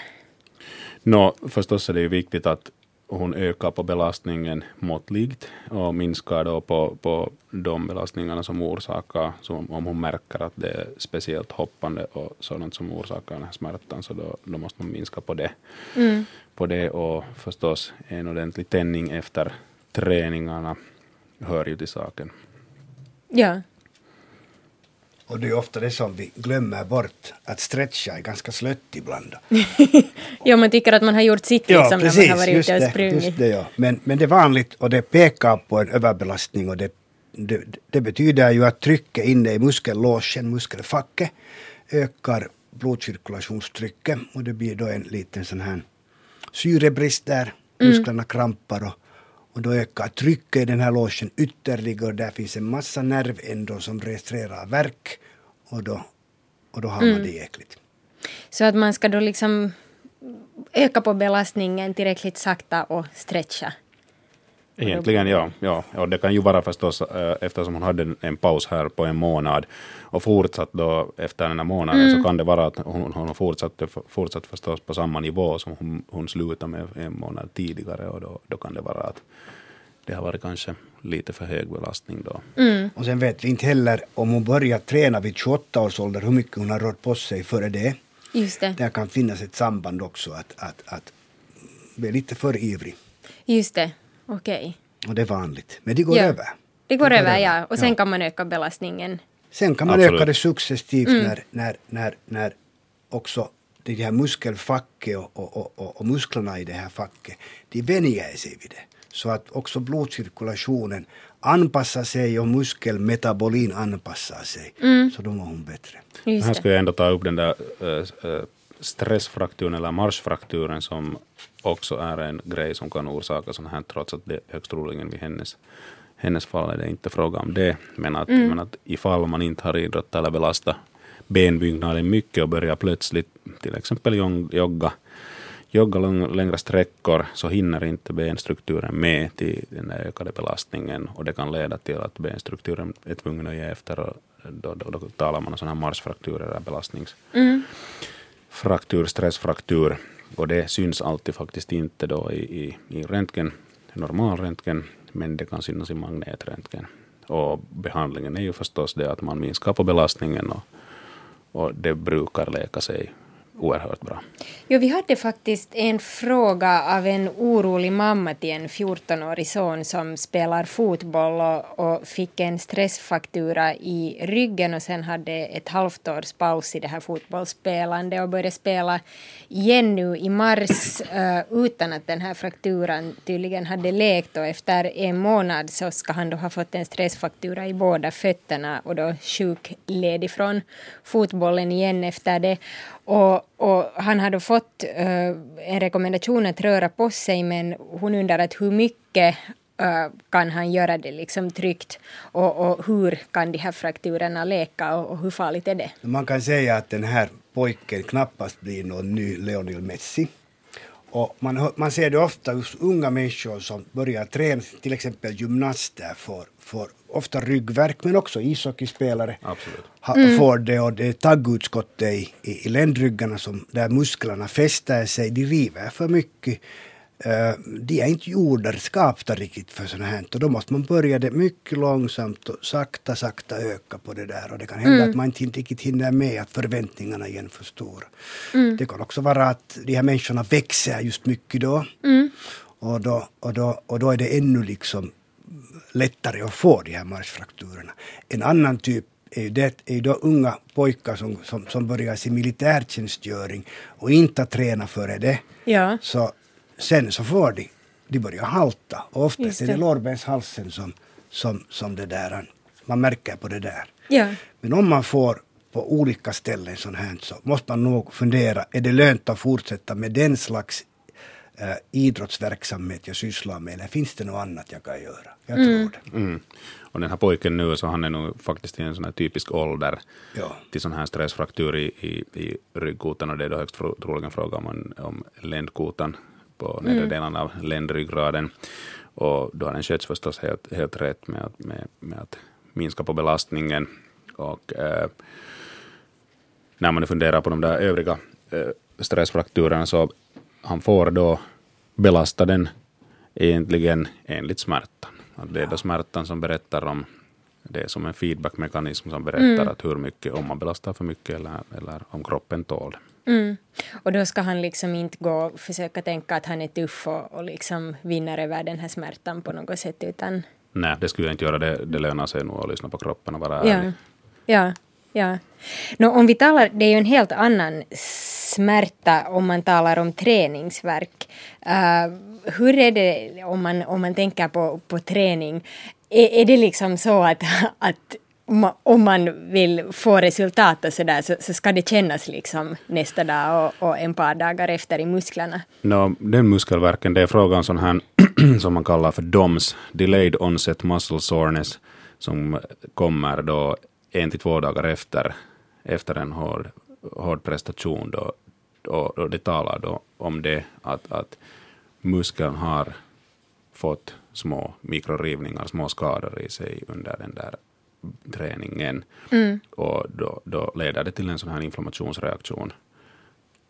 Nå, förstås är det ju viktigt att hon ökar på belastningen måttligt och minskar då på, på de belastningarna som orsakar, som om hon märker att det är speciellt hoppande och sådant som orsakar den här smärtan, så då, då måste man minska på det. Mm. På det och förstås en ordentlig tändning efter träningarna hör ju till saken. Ja. Och det är ofta det som vi glömmer bort, att stretcha är ganska slött ibland. ja, man tycker att man har gjort sitt liksom, ja, precis, när man har varit ute och sprungit. Just det, ja. men, men det är vanligt och det pekar på en överbelastning och det, det, det betyder ju att trycket inne i muskellåsen, muskelfacket, ökar blodcirkulationstrycket och det blir då en liten sån här syrebrist där, mm. musklerna krampar och och då ökar trycket i den här låsen ytterligare där finns en massa nervändor som registrerar verk och då, och då har man mm. det jäkligt. Så att man ska då liksom öka på belastningen tillräckligt sakta och stretcha? Egentligen ja, ja. Och det kan ju vara förstås äh, eftersom hon hade en paus här på en månad och fortsatt då efter den här månaden mm. så kan det vara att hon, hon fortsatte, fortsatt förstås på samma nivå som hon, hon slutade med en månad tidigare och då, då kan det vara att det har varit kanske lite för hög belastning då. Mm. Och sen vet vi inte heller om hon börjar träna vid 28 års ålder hur mycket hon har rört på sig före det. Just det. Där kan finnas ett samband också att, att, att bli lite för ivrig. Just det. Okej. Okay. Och det är vanligt. Men det går ja. över. Det går, det går över, ja. Och sen ja. kan man öka belastningen. Sen kan man Absolut. öka det successivt mm. när, när, när, när också det här muskelfacket och, och, och, och, musklerna i det här facket, de vänjer sig vid det. Så att också blodcirkulationen anpassar sig och muskelmetabolin anpassar sig. Mm. Så då mår hon bättre. Just här ska jag ändå ta upp den där äh, stressfrakturen eller marschfrakturen som också är en grej som kan orsaka sånt här trots att det högst troligen vid hennes, hennes fall är det inte fråga om det. Men att, mm. men att ifall man inte har idrott eller belastat benbyggnaden mycket och börjar plötsligt till exempel jogga joggar lång, längre sträckor så hinner inte benstrukturen med till den ökade belastningen och det kan leda till att benstrukturen är tvungen att ge efter och då, då, då talar man om sådana här marsfrakturer, belastningsfraktur, stressfraktur och det syns alltid faktiskt inte då i, i, i röntgen, normal röntgen, men det kan synas i magnetröntgen. Och behandlingen är ju förstås det att man minskar på belastningen och, och det brukar läka sig oerhört bra. Jo, vi hade faktiskt en fråga av en orolig mamma till en 14-årig son som spelar fotboll och, och, fick en stressfaktura i ryggen och sen hade ett halvt års paus i det här fotbollsspelandet och började spela igen nu i mars eh, utan att den här frakturan tydligen hade läkt och efter en månad så ska han då ha fått en stressfaktura i båda fötterna och då sjukledig från fotbollen igen efter det. Och, och han hade fått uh, en rekommendation att röra på sig men hon undrar att hur mycket uh, kan han göra det liksom tryggt och, och, hur kan de här frakturerna läka och, och, hur farligt är det? Man kan säga att den här pojken knappast blir någon ny Lionel Messi. Och man, man ser det ofta hos unga människor som börjar träna, till exempel gymnaster för, för ofta ryggverk men också ishockeyspelare ha, mm. får det och det är taggutskottet i, i, i ländryggarna som, där musklerna fäster sig, de river för mycket. Uh, de är inte gjorda, skapta riktigt för sånt här och då måste man börja det mycket långsamt och sakta, sakta öka på det där och det kan hända mm. att man inte riktigt hinner med att förväntningarna är igen för stora. Mm. Det kan också vara att de här människorna växer just mycket då. Mm. Och, då, och, då och då är det ännu liksom lättare att få de här marschfrakturerna. En annan typ är ju, det, är ju då unga pojkar som, som, som börjar sin militärtjänstgöring och inte träna före det. Ja. Så sen så får de, de börjar halta och oftast är det lårbenshalsen som, som, som det där, man märker på det där. Ja. Men om man får på olika ställen sånt här så måste man nog fundera, är det lönt att fortsätta med den slags äh, idrottsverksamhet jag sysslar med eller finns det något annat jag kan göra? Jag mm. tror det. Mm. Och den här pojken nu, så han är nog faktiskt i en sån här typisk ålder ja. till sån här stressfraktur i, i, i ryggkotan och det är då högst troligen fråga om, en, om ländkotan på nedre mm. delen av ländryggraden. Och då har den skötts förstås helt, helt rätt med att, med, med att minska på belastningen. Och eh, när man funderar på de där övriga eh, stressfrakturerna så han får då belasta den egentligen enligt smärtan. Det är då smärtan som berättar om det är som en feedbackmekanism som berättar mm. att hur mycket, om man belastar för mycket eller, eller om kroppen tål mm. Och då ska han liksom inte gå och försöka tänka att han är tuff och, och liksom vinner över den här smärtan på något sätt utan... Nej, det skulle jag inte göra. Det, det lönar sig nog att lyssna på kroppen och vara ja. ärlig. Ja, ja. Nå, om vi talar, det är ju en helt annan smärta om man talar om träningsverk. Uh, hur är det om man, om man tänker på, på träning? Är, är det liksom så att, att om man vill få resultat och sådär så, så ska det kännas liksom nästa dag och, och en par dagar efter i musklerna? No, den muskelverken, det är frågan sån här som man kallar för DOMS, Delayed Onset Muscle Soreness, som kommer då en till två dagar efter, efter en hård, hård prestation. Då, och, och det talar då om det att, att muskeln har fått små mikrorivningar, små skador i sig under den där träningen. Mm. Och då, då leder det till en sån här inflammationsreaktion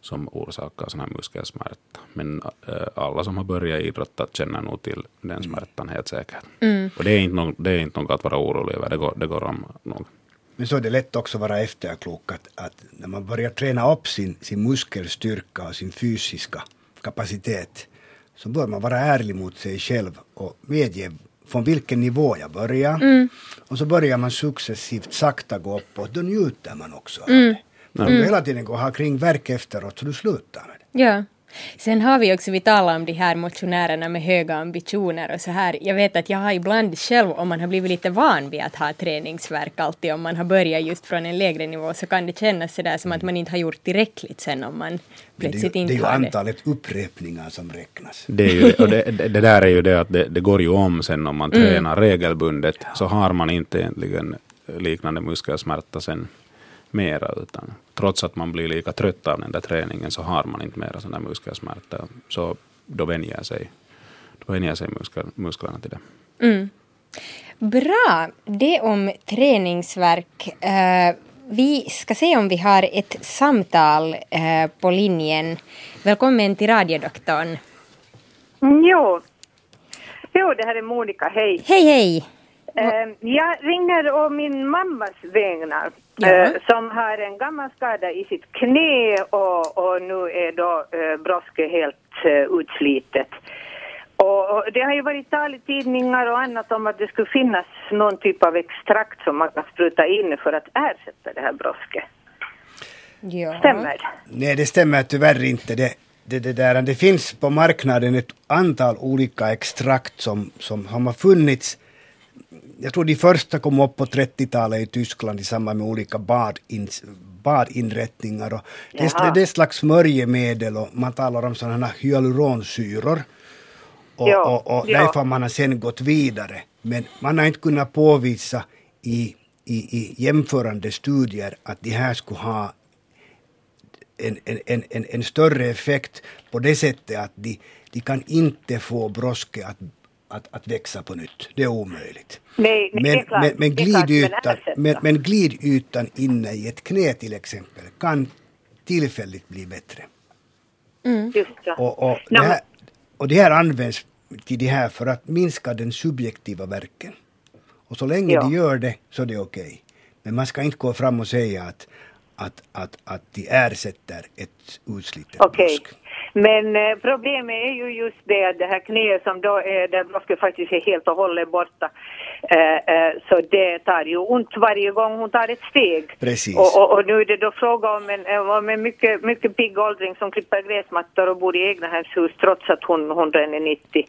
som orsakar sån här muskelsmärta. Men äh, alla som har börjat idrotta känner nog till den smärtan helt säkert. Mm. Och det är, inte något, det är inte något att vara orolig över, det går, det går om nog. Men så är det lätt också att vara efterklok att, att när man börjar träna upp sin, sin muskelstyrka och sin fysiska kapacitet så bör man vara ärlig mot sig själv och medge från vilken nivå jag börjar. Mm. Och så börjar man successivt sakta gå uppåt, då njuter man också av mm. det. Men om du hela tiden går och har kring verk efteråt så du slutar med det. Ja. Sen har vi också, vi talar om de här motionärerna med höga ambitioner och så här. Jag vet att jag har ibland själv, om man har blivit lite van vid att ha träningsverk alltid, om man har börjat just från en lägre nivå, så kan det kännas sådär som att man inte har gjort tillräckligt sen om man plötsligt inte har det. är ju antalet upprepningar som räknas. Det, är ju, och det, det, där är ju det att det, det går ju om sen om man mm. tränar regelbundet, så har man inte egentligen liknande muskelsmärta sen mera. Utan trots att man blir lika trött av den där träningen så har man inte mera sån där muskelsmärta. Så då vänjer sig, då vänjer sig muskel, musklerna till det. Mm. Bra, det om träningsverk. Uh, vi ska se om vi har ett samtal uh, på linjen. Välkommen till radiodoktorn. Jo. jo, det här är Monica, hej. Hej, hej. Uh, jag ringer å min mammas vägnar. Ja. som har en gammal skada i sitt knä och, och nu är då uh, brosket helt uh, utslitet. Och, det har ju varit tal i tidningar och annat om att det skulle finnas någon typ av extrakt som man kan spruta in för att ersätta det här brosket. Ja. Stämmer det? Nej, det stämmer tyvärr inte. Det, det, det, där, det finns på marknaden ett antal olika extrakt som, som har funnits. Jag tror de första kom upp på 30-talet i Tyskland i samband med olika badin, badinrättningar. Och det, är, det är ett slags smörjemedel och man talar om sådana hyaluronsyror. Och, ja, och, och ja. därför man har sen gått vidare. Men man har inte kunnat påvisa i, i, i jämförande studier att de här skulle ha en, en, en, en större effekt på det sättet att de, de kan inte få broske att, att, att växa på nytt. Det är omöjligt. Nej, men, klart, men, men, glidytan, men, men glidytan inne i ett knä till exempel kan tillfälligt bli bättre. Mm. Och, och, det här, och det här används till det här för att minska den subjektiva verken. Och så länge ja. de gör det så är det okej. Okay. Men man ska inte gå fram och säga att, att, att, att de ersätter ett utslitet okay. brosk. Men eh, problemet är ju just det att det här knäet som då är där brosket faktiskt är helt och hållet borta. Eh, eh, så det tar ju ont varje gång hon tar ett steg. Precis. Och, och, och nu är det då fråga om en, eh, om en mycket, mycket pigg åldring som klipper gräsmattor och bor i egna hus trots att hon, hon är 90.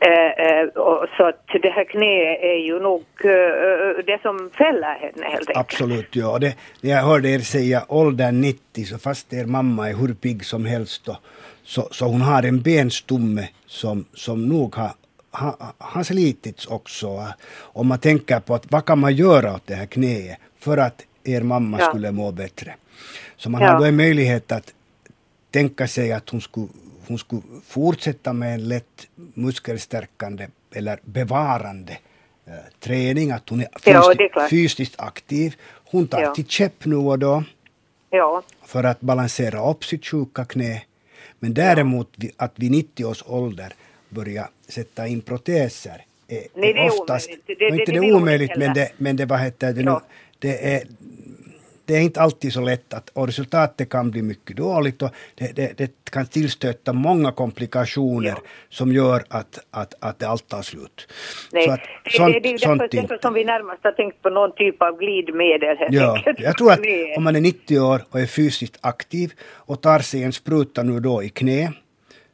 Eh, eh, så att det här knäet är ju nog eh, det som fäller henne helt enkelt. Absolut, ja. Det, jag hörde er säga åldern 90, så fast er mamma är hur pigg som helst då, så, så hon har en benstomme som, som nog har ha, har slitits också. Om man tänker på att vad kan man göra åt det här knäet för att er mamma ja. skulle må bättre. Så man ja. har då en möjlighet att tänka sig att hon skulle hon skulle fortsätta med en lätt muskelstärkande eller bevarande eh, träning, att hon är, fysiskt, ja, är fysiskt aktiv. Hon tar ja. till käpp nu och då ja. för att balansera upp sitt sjuka knä. Men däremot att vid 90 års ålder börja sätta in proteser är, Nej, det är oftast, omöjligt. Det, det, inte det, det är omöjligt, men det, men det, vad heter det nu, det är det är inte alltid så lätt att, och resultatet kan bli mycket dåligt och det, det, det kan tillstöta många komplikationer ja. som gör att, att, att det allt tar slut. Nej, att, sånt, det, det, det är därför, därför som vi närmast har tänkt på någon typ av glidmedel. Ja, jag tror att om man är 90 år och är fysiskt aktiv och tar sig en spruta nu då i knä.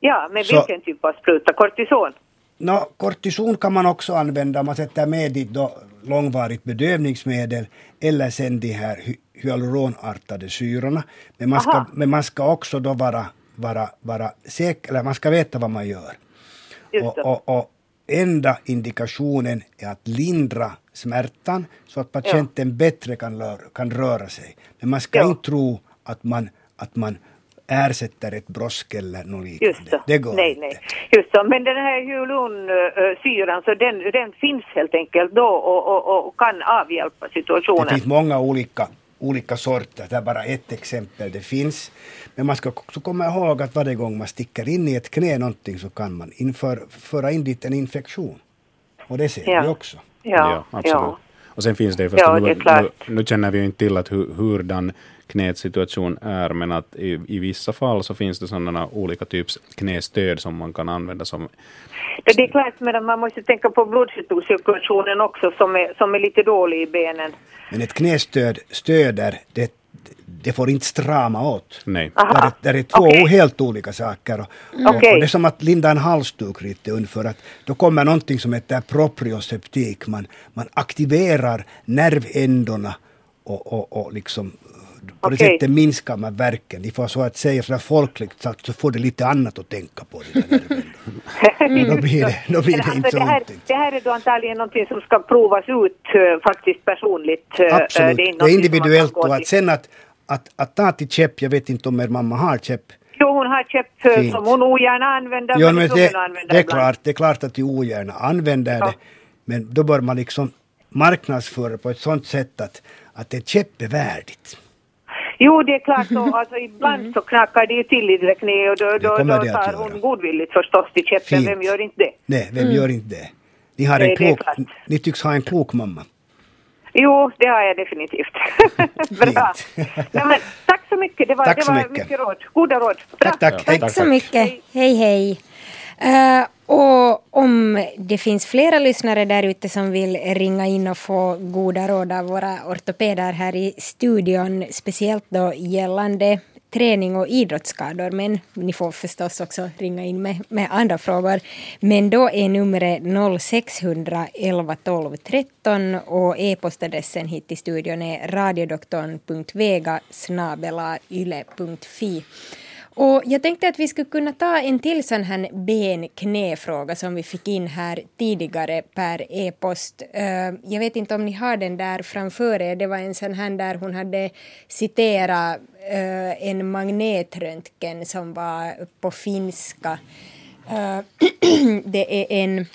Ja, men så, vilken typ av spruta? Kortison? No, kortison kan man också använda, man sätter med dit då långvarigt bedövningsmedel eller sen de här hyaluronartade syrorna. Men man ska, men man ska också då vara, vara, vara säker, eller man ska veta vad man gör. Och, och, och, enda indikationen är att lindra smärtan så att patienten ja. bättre kan, kan röra sig. Men man ska ja. inte tro att man, att man ersätter ett brosk eller något liknande. Just så. Det går nej, inte. Nej. Just så. Men den här hyalonsyran, så den, den finns helt enkelt då och, och, och kan avhjälpa situationen? Det finns många olika olika sorter. Det är bara ett exempel. Det finns. Men man ska också komma ihåg att varje gång man sticker in i ett knä någonting så kan man inför, föra in dit en infektion. Och det ser ja. vi också. Ja, ja absolut. Ja. Och sen finns det ju förstås, ja, nu, nu, nu, känner vi ju inte till att hur, hurdan knäets situation är, men att i, i vissa fall så finns det sådana olika typs knästöd som man kan använda som det är klart, men man måste tänka på blodcirkulationen också som är, som är lite dålig i benen. Men ett knästöd stöder, det, det får inte strama åt. Nej. Aha. Det, är två okay. helt olika saker. Och, och, och, det är som att linda en halsduk lite ungefär. Att då kommer någonting som heter proprioseptik. Man, man aktiverar nervändorna och, och, och liksom på okay. det sättet minskar man verken. De får så att säga sådär folkligt sagt så får det lite annat att tänka på. Det Och då blir det, då blir det inte alltså, så det, här, ont. det här är då antagligen någonting som ska provas ut eh, faktiskt personligt. eh, Absolut, det det är, är, man kan individuellt och att sen att, att, att ta till käpp, jag vet inte om er mamma har käpp. Jo, hon har eh, Fint. som hon ogärna använder. Ja, men men är det, att använda det, är klart, det är klart att de ogärna använder Ja. det. Men då bör man liksom marknadsföra på ett sånt sätt att, att ett käpp är värdigt. Jo, det är klart. Så, alltså, ibland så knackar det ju till i det knä och då, då, då det tar hon godvilligt förstås till käppen. Fint. Vem gör inte det? Nej, vem gör inte det? Ni, har Nej, en det är klok, ni tycks ha en klok mamma. Jo, det har jag definitivt. Bra. Nej, men, tack så mycket. Det var, Tack det så var mycket. mycket råd. Goda råd. Bra. Tack, tack. Ja, Hej. Tack så tack. mycket. Hej, hej. Eh, och om det finns flera lyssnare där ute som vill ringa in och få goda råd av våra ortopeder här i studion, speciellt då gällande träning och idrottsskador, men ni får förstås också ringa in med, med andra frågor. Men då är numret 0611 12 13 och e-postadressen hit till studion är radiodoktorn.vega yle.fi. Och jag tänkte att vi skulle kunna ta en till sån här ben-knä-fråga som vi fick in här tidigare per e-post. Eh, jag vet inte om ni har den där framför er. Det var en sån här där hon hade citerat eh, en magnetröntgen som var på finska. Eh, det är en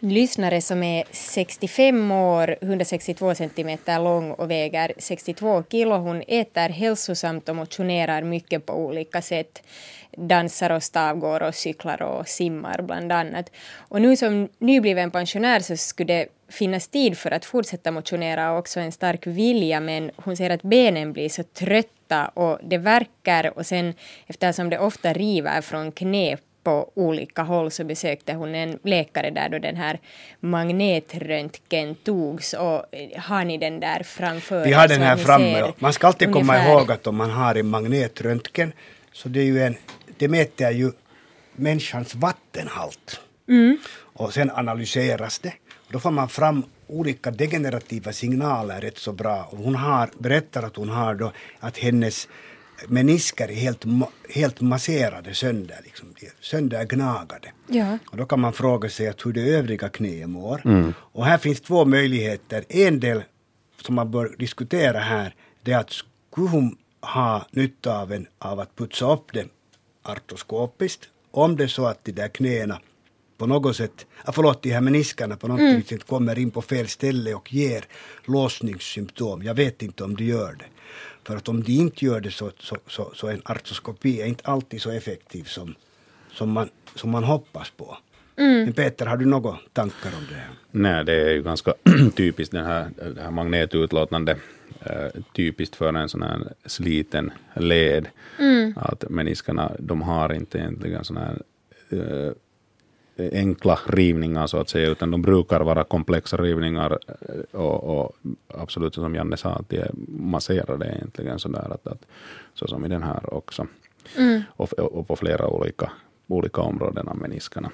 lyssnare som är 65 år, 162 centimeter lång och väger 62 kilo. Hon äter hälsosamt och motionerar mycket på olika sätt. Dansar och stavgår och cyklar och simmar bland annat. Och nu som nybliven pensionär så skulle det finnas tid för att fortsätta motionera och också en stark vilja men hon säger att benen blir så trötta och det verkar och sen eftersom det ofta river från knä på olika håll så besökte hon en läkare där då den här magnetröntgen togs och eh, har ni den där framför Vi har den här framme. Man ska alltid komma ungefär- ihåg att om man har en magnetröntgen så det är ju en, det mäter ju människans vattenhalt. Mm. Och sen analyseras det. Då får man fram olika degenerativa signaler rätt så bra. Hon har, berättar att hon har då att hennes menisker är helt, helt masserade sönder, liksom, söndergnagade. Ja. Och då kan man fråga sig att hur det övriga knäet mår. Och här finns två möjligheter. En del som man bör diskutera här, det är att skulle hon ha nytta av, en, av att putsa upp det artroskopiskt, om det är så att de där knäna på något sätt, ah, förlåt, de här meniskerna på något sätt kommer in på fel ställe och ger låsningssymptom. Jag vet inte om de gör det. För att om de inte gör det så, så, så, så en artroskopi är inte alltid så effektiv som, som, man, som man hoppas på. Men Peter, har du några tankar om det här? Nej, det är ju ganska typiskt den här, det här magnetutlåtande. Eh, typiskt för en sån här sliten led. Att meniskerna, de har inte egentligen såna här eh, enkla rivningar så att säga, utan de brukar vara komplexa rivningar eh, och, och absolut som Janne sa, att de är masserade egentligen sådär, att, att, så som i den här också. Och, och på flera olika, olika områden av meniskerna.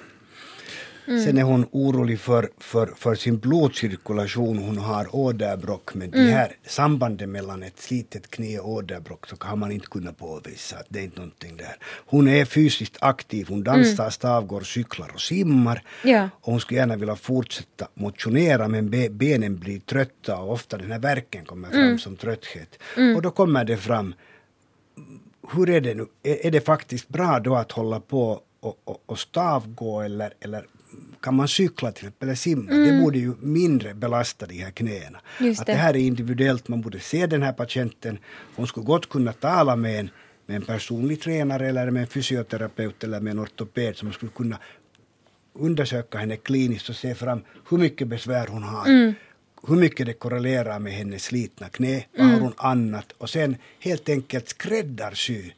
Sen är hon orolig för, för, för sin blodcirkulation. Hon har åderbråck. Men det här sambandet mellan ett slitet knä och åderbråck så har man inte kunnat påvisa att det är inte någonting där. Hon är fysiskt aktiv. Hon dansar, stavgår, cyklar och simmar. Ja. Och hon skulle gärna vilja fortsätta motionera men be, benen blir trötta och ofta den här verken kommer fram som trötthet. Och då kommer det fram hur är det nu? Är, är det faktiskt bra då att hålla på och, och, och stavgå eller, eller kan man cykla till exempel eller simma? Det borde ju mindre belasta de här knäna. Just att det. det här är individuellt, man borde se den här patienten. Hon skulle gott kunna tala med en, med en personlig tränare eller med en fysioterapeut eller med en ortoped som skulle kunna undersöka henne kliniskt och se fram hur mycket besvär hon har. Hur mycket det korrelerar med hennes slitna knä, vad har hon annat och sen helt enkelt skräddarsy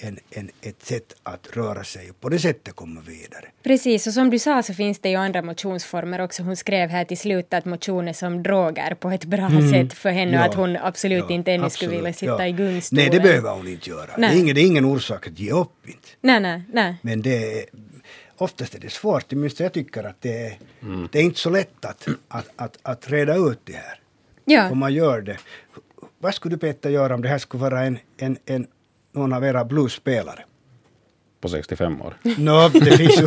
en, en, ett sätt att röra sig och på det sättet komma vidare. Precis, och som du sa så finns det ju andra motionsformer också. Hon skrev här till slut att motion är som droger på ett bra sätt för henne Ja, att hon absolut ja, inte ännu skulle vilja sitta ja. i gungstolen. Nej, det behöver hon inte göra. Det, Nej. är ingen, det är ingen orsak att ge upp. Inte. Nej, nej, nej. Men det är, oftast är det svårt, åtminstone jag tycker att det är, det är inte så lätt att, att, att, att reda ut det här. Ja. Om man gör det. Vad skulle du Peter göra om det här skulle vara en, en, en, någon av era bluesspelare? på 65 år. No, det, finns ju,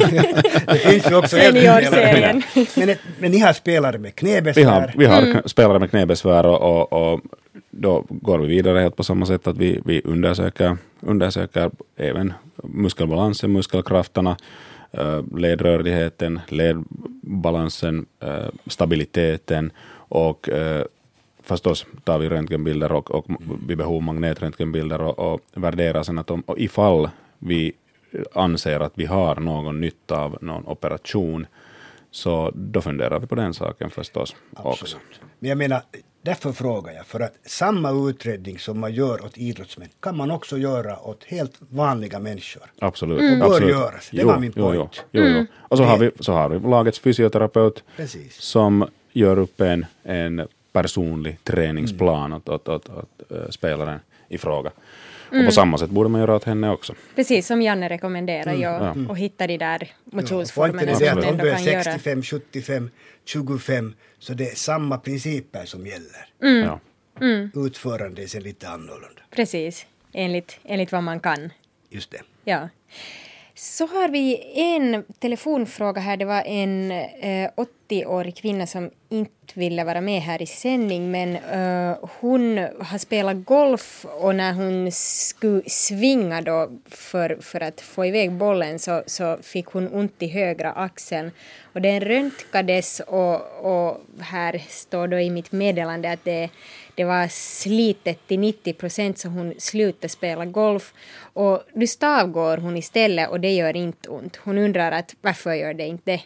det finns ju också Seniorserien. Men, men ni har spelare med Vi knäbesvär. har, vi har mm. spelare med knäbesvär och, och, och då går vi vidare helt på samma sätt att vi, vi undersöker, undersöker även muskelbalansen, muskelkrafterna, eh, ledrörligheten, ledbalansen, eh, stabiliteten och eh, förstås tar vi röntgenbilder och, och vid behov magnetröntgenbilder och, och värderar sen att om, och ifall vi anser att vi har någon nytta av någon operation, så då funderar vi på den saken förstås Absolut. också. Men jag menar, därför frågar jag, för att samma utredning som man gör åt idrottsmän kan man också göra åt helt vanliga människor. Absolut. Mm. bör Absolut. göras, det jo, var min point. Jo, jo, jo. Och så har, vi, så har vi lagets fysioterapeut Precis. som gör upp en, en personlig träningsplan mm. åt, åt, åt, åt uh, spelaren i fråga. Mm. Och på samma sätt borde man göra åt henne också. Precis som Janne rekommenderar, mm. ja, och hitta de där motionsformerna ja, som man ändå kan göra. Om du är 65, 75, 25 så det är samma principer som gäller. Mm. Ja. Mm. Utförande är lite annorlunda. Precis, enligt, enligt vad man kan. Just det. Ja. Så har vi en telefonfråga här. Det var en eh, 80-årig kvinna som inte ville vara med här i sändning men eh, hon har spelat golf och när hon skulle svinga då för, för att få iväg bollen så, så fick hon ont i högra axeln och den röntgades och, och här står då i mitt meddelande att det, det var slitet till 90 procent så hon slutade spela golf och nu stavgår hon istället och det gör inte ont. Hon undrar att varför gör det inte det?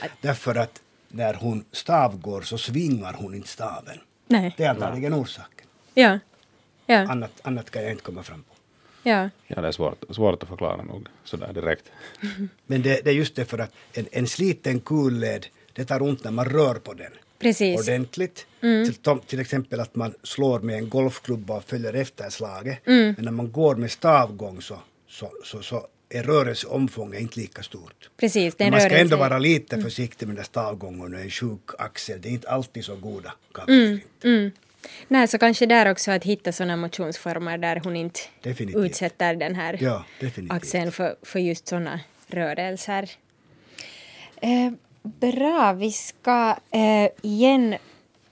Att... Därför att när hon stavgår så svingar hon inte staven. Nej. Det är antagligen orsaken. Ja. ja. Annat, annat kan jag inte komma fram på. Ja. ja, det är svårt, svårt att förklara nog sådär direkt. Men det, det är just det för att en, en sliten kulled, det tar ont när man rör på den. Precis. ordentligt. Mm. Till, till, exempel att man slår med en golfklubba och följer efter slaget. Mm. Men när man går med stavgång så, så, så, så är rörelseomfånget inte lika stort. Precis, den man ska ändå vara lite mm. försiktig med den stavgången och en sjuk axel. Det är inte alltid så goda mm. mm. Nej, så kanske där också att hitta sådana motionsformer där hon inte definitivt. utsätter den här ja, axeln för, för just sådana rörelser. Eh, bra, vi ska eh, igen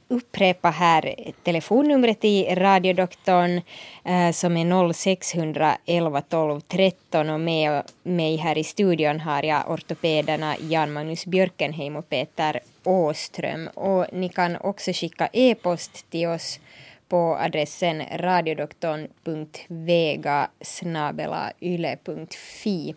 upprepa här telefonnumret i radiodoktorn eh, som är 0611 12 13 och med mig här i studion har jag ortopederna Jan-Magnus Björkenheim och Peter Åström och ni kan också skicka e-post till oss på adressen radiodoktorn.vega yle.fi.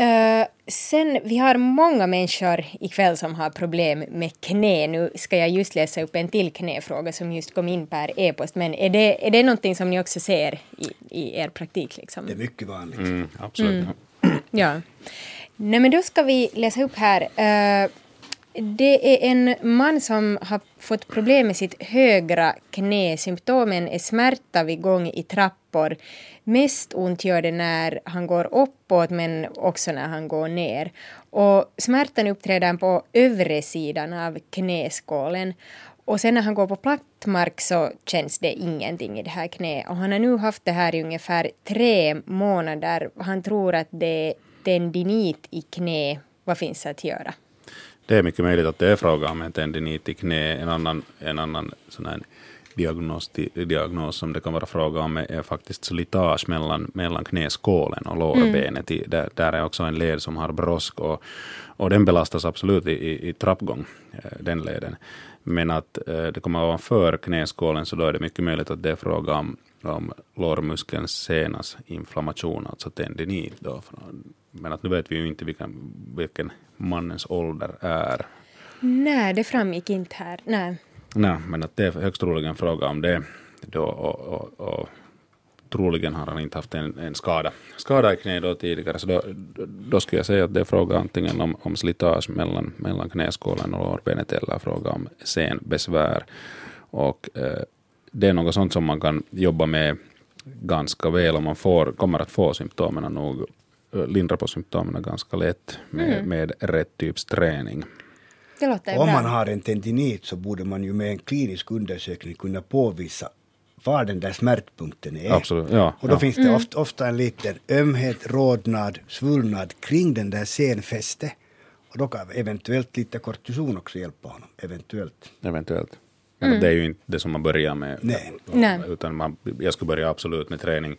Uh, sen, vi har många människor ikväll som har problem med knä. Nu ska jag just läsa upp en till knäfråga som just kom in per e-post. Men är det, är det någonting som ni också ser i, i er praktik? Liksom? Det är mycket vanligt. Mm, absolut. Mm. Ja. Nej, men då ska vi läsa upp här. Uh, det är en man som har fått problem med sitt högra knä. Symptomen är smärta vid gång i trappor. Mest ont gör det när han går uppåt men också när han går ner. Och smärtan uppträder på övre sidan av knäskålen. Och sen när han går på platt mark så känns det ingenting i det här knät. Och han har nu haft det här i ungefär tre månader. Han tror att det är tendinit i knä. Vad finns att göra? Det är mycket möjligt att det är fråga om en tendinit i knä. En annan, en annan sån här diagnos, diagnos som det kan vara fråga om är faktiskt slitage mellan, mellan knäskålen och lårbenet. Mm. Där, där är också en led som har brosk och, och den belastas absolut i, i, i trappgång, eh, den leden. Men att eh, det kommer ovanför knäskålen så då är det mycket möjligt att det är fråga om, om lårmuskelns senas inflammation, alltså tendinit. Då. Men att nu vet vi ju inte vilken, vilken mannens ålder är. Nej, det framgick inte här. Nej. Nej, men att det är högst troligen fråga om det. Då, och, och, och, troligen har han inte haft en, en skada, skada i knä då tidigare, så då, då skulle jag säga att det är fråga antingen om, om slitage mellan, mellan knäskålen och lårbenet eller fråga om senbesvär. Och eh, det är något sånt som man kan jobba med ganska väl om man får, kommer att få symptomen nog lindra på symptomen ganska lätt med, mm. med rätt typs träning. Det låter Om bra. man har en tendinit så borde man ju med en klinisk undersökning kunna påvisa var den där smärtpunkten är. Absolut, ja. Och då ja. finns det ofta, ofta en liten ömhet, rodnad, svullnad kring den där senfäste. Och då kan eventuellt lite kortison också hjälpa honom. Eventuellt. Eventuellt. Men det är ju inte det som man börjar med. Nej. Nej. Utan man, jag skulle börja absolut med träning.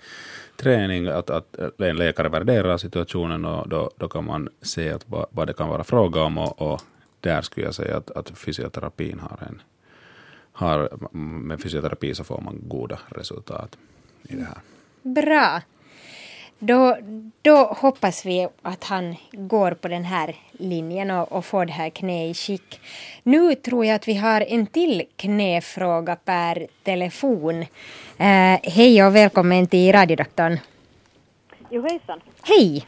Träning, att, att en läkare värderar situationen och då, då kan man se att vad, vad det kan vara fråga om och, och där skulle jag säga att, att fysioterapin har en har, med fysioterapi så får man goda resultat i det här. Bra. Då, då hoppas vi att han går på den här linjen och, och får det här knä i skick. Nu tror jag att vi har en till knäfråga per telefon. Eh, hej och välkommen till radiodoktorn. Jo hejsan. Hej!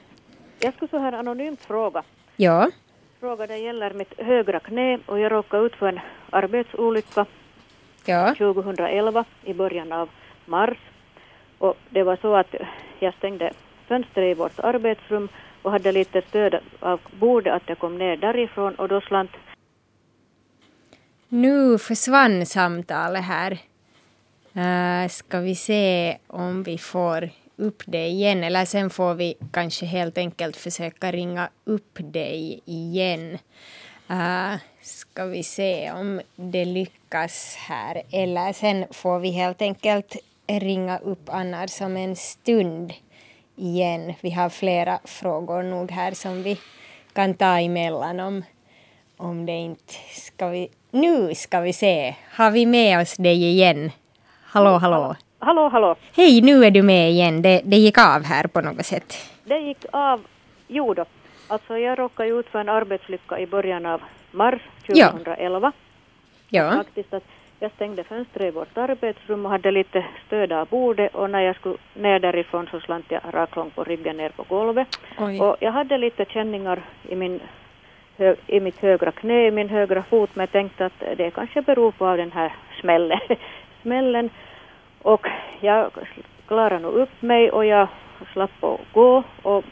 Jag skulle så här anonymt fråga. Ja, Fråga det gäller mitt högra knä och jag råkade ut för en arbetsolycka ja, 2011 i början av mars. Och det var så att jag stängde fönstret i vårt arbetsrum och hade lite stöd av bordet att jag kom ner därifrån och då slant nu försvann samtalet här. Uh, ska vi se om vi får upp det igen eller sen får vi kanske helt enkelt försöka ringa upp dig igen. Uh, ska vi se om det lyckas här eller sen får vi helt enkelt ringa upp annars om en stund igen. Vi har flera frågor nog här som vi kan ta emellan om, om det inte ska vi... Nu ska vi se. Har vi med oss dig igen? Hallå, hallå. Hallå, hallå. Hej, nu är du med igen. Det, det gick av här på något sätt. Det gick av, jo då. Alltså jag råkade ut för en arbetsolycka i början av mars Ja. 2011. Ja, Faktiskt att jag stängde fönstret i vårt arbetsrum och hade lite stöd av bordet och när jag skulle ner därifrån så slant jag raklång på ryggen ner på golvet. Oj. Och jag hade lite känningar i, min, i mitt högra knä, i min högra fot men jag tänkte att det kanske beror på den här smällen. smällen. Och jag klarade nog upp mig och jag slapp att gå och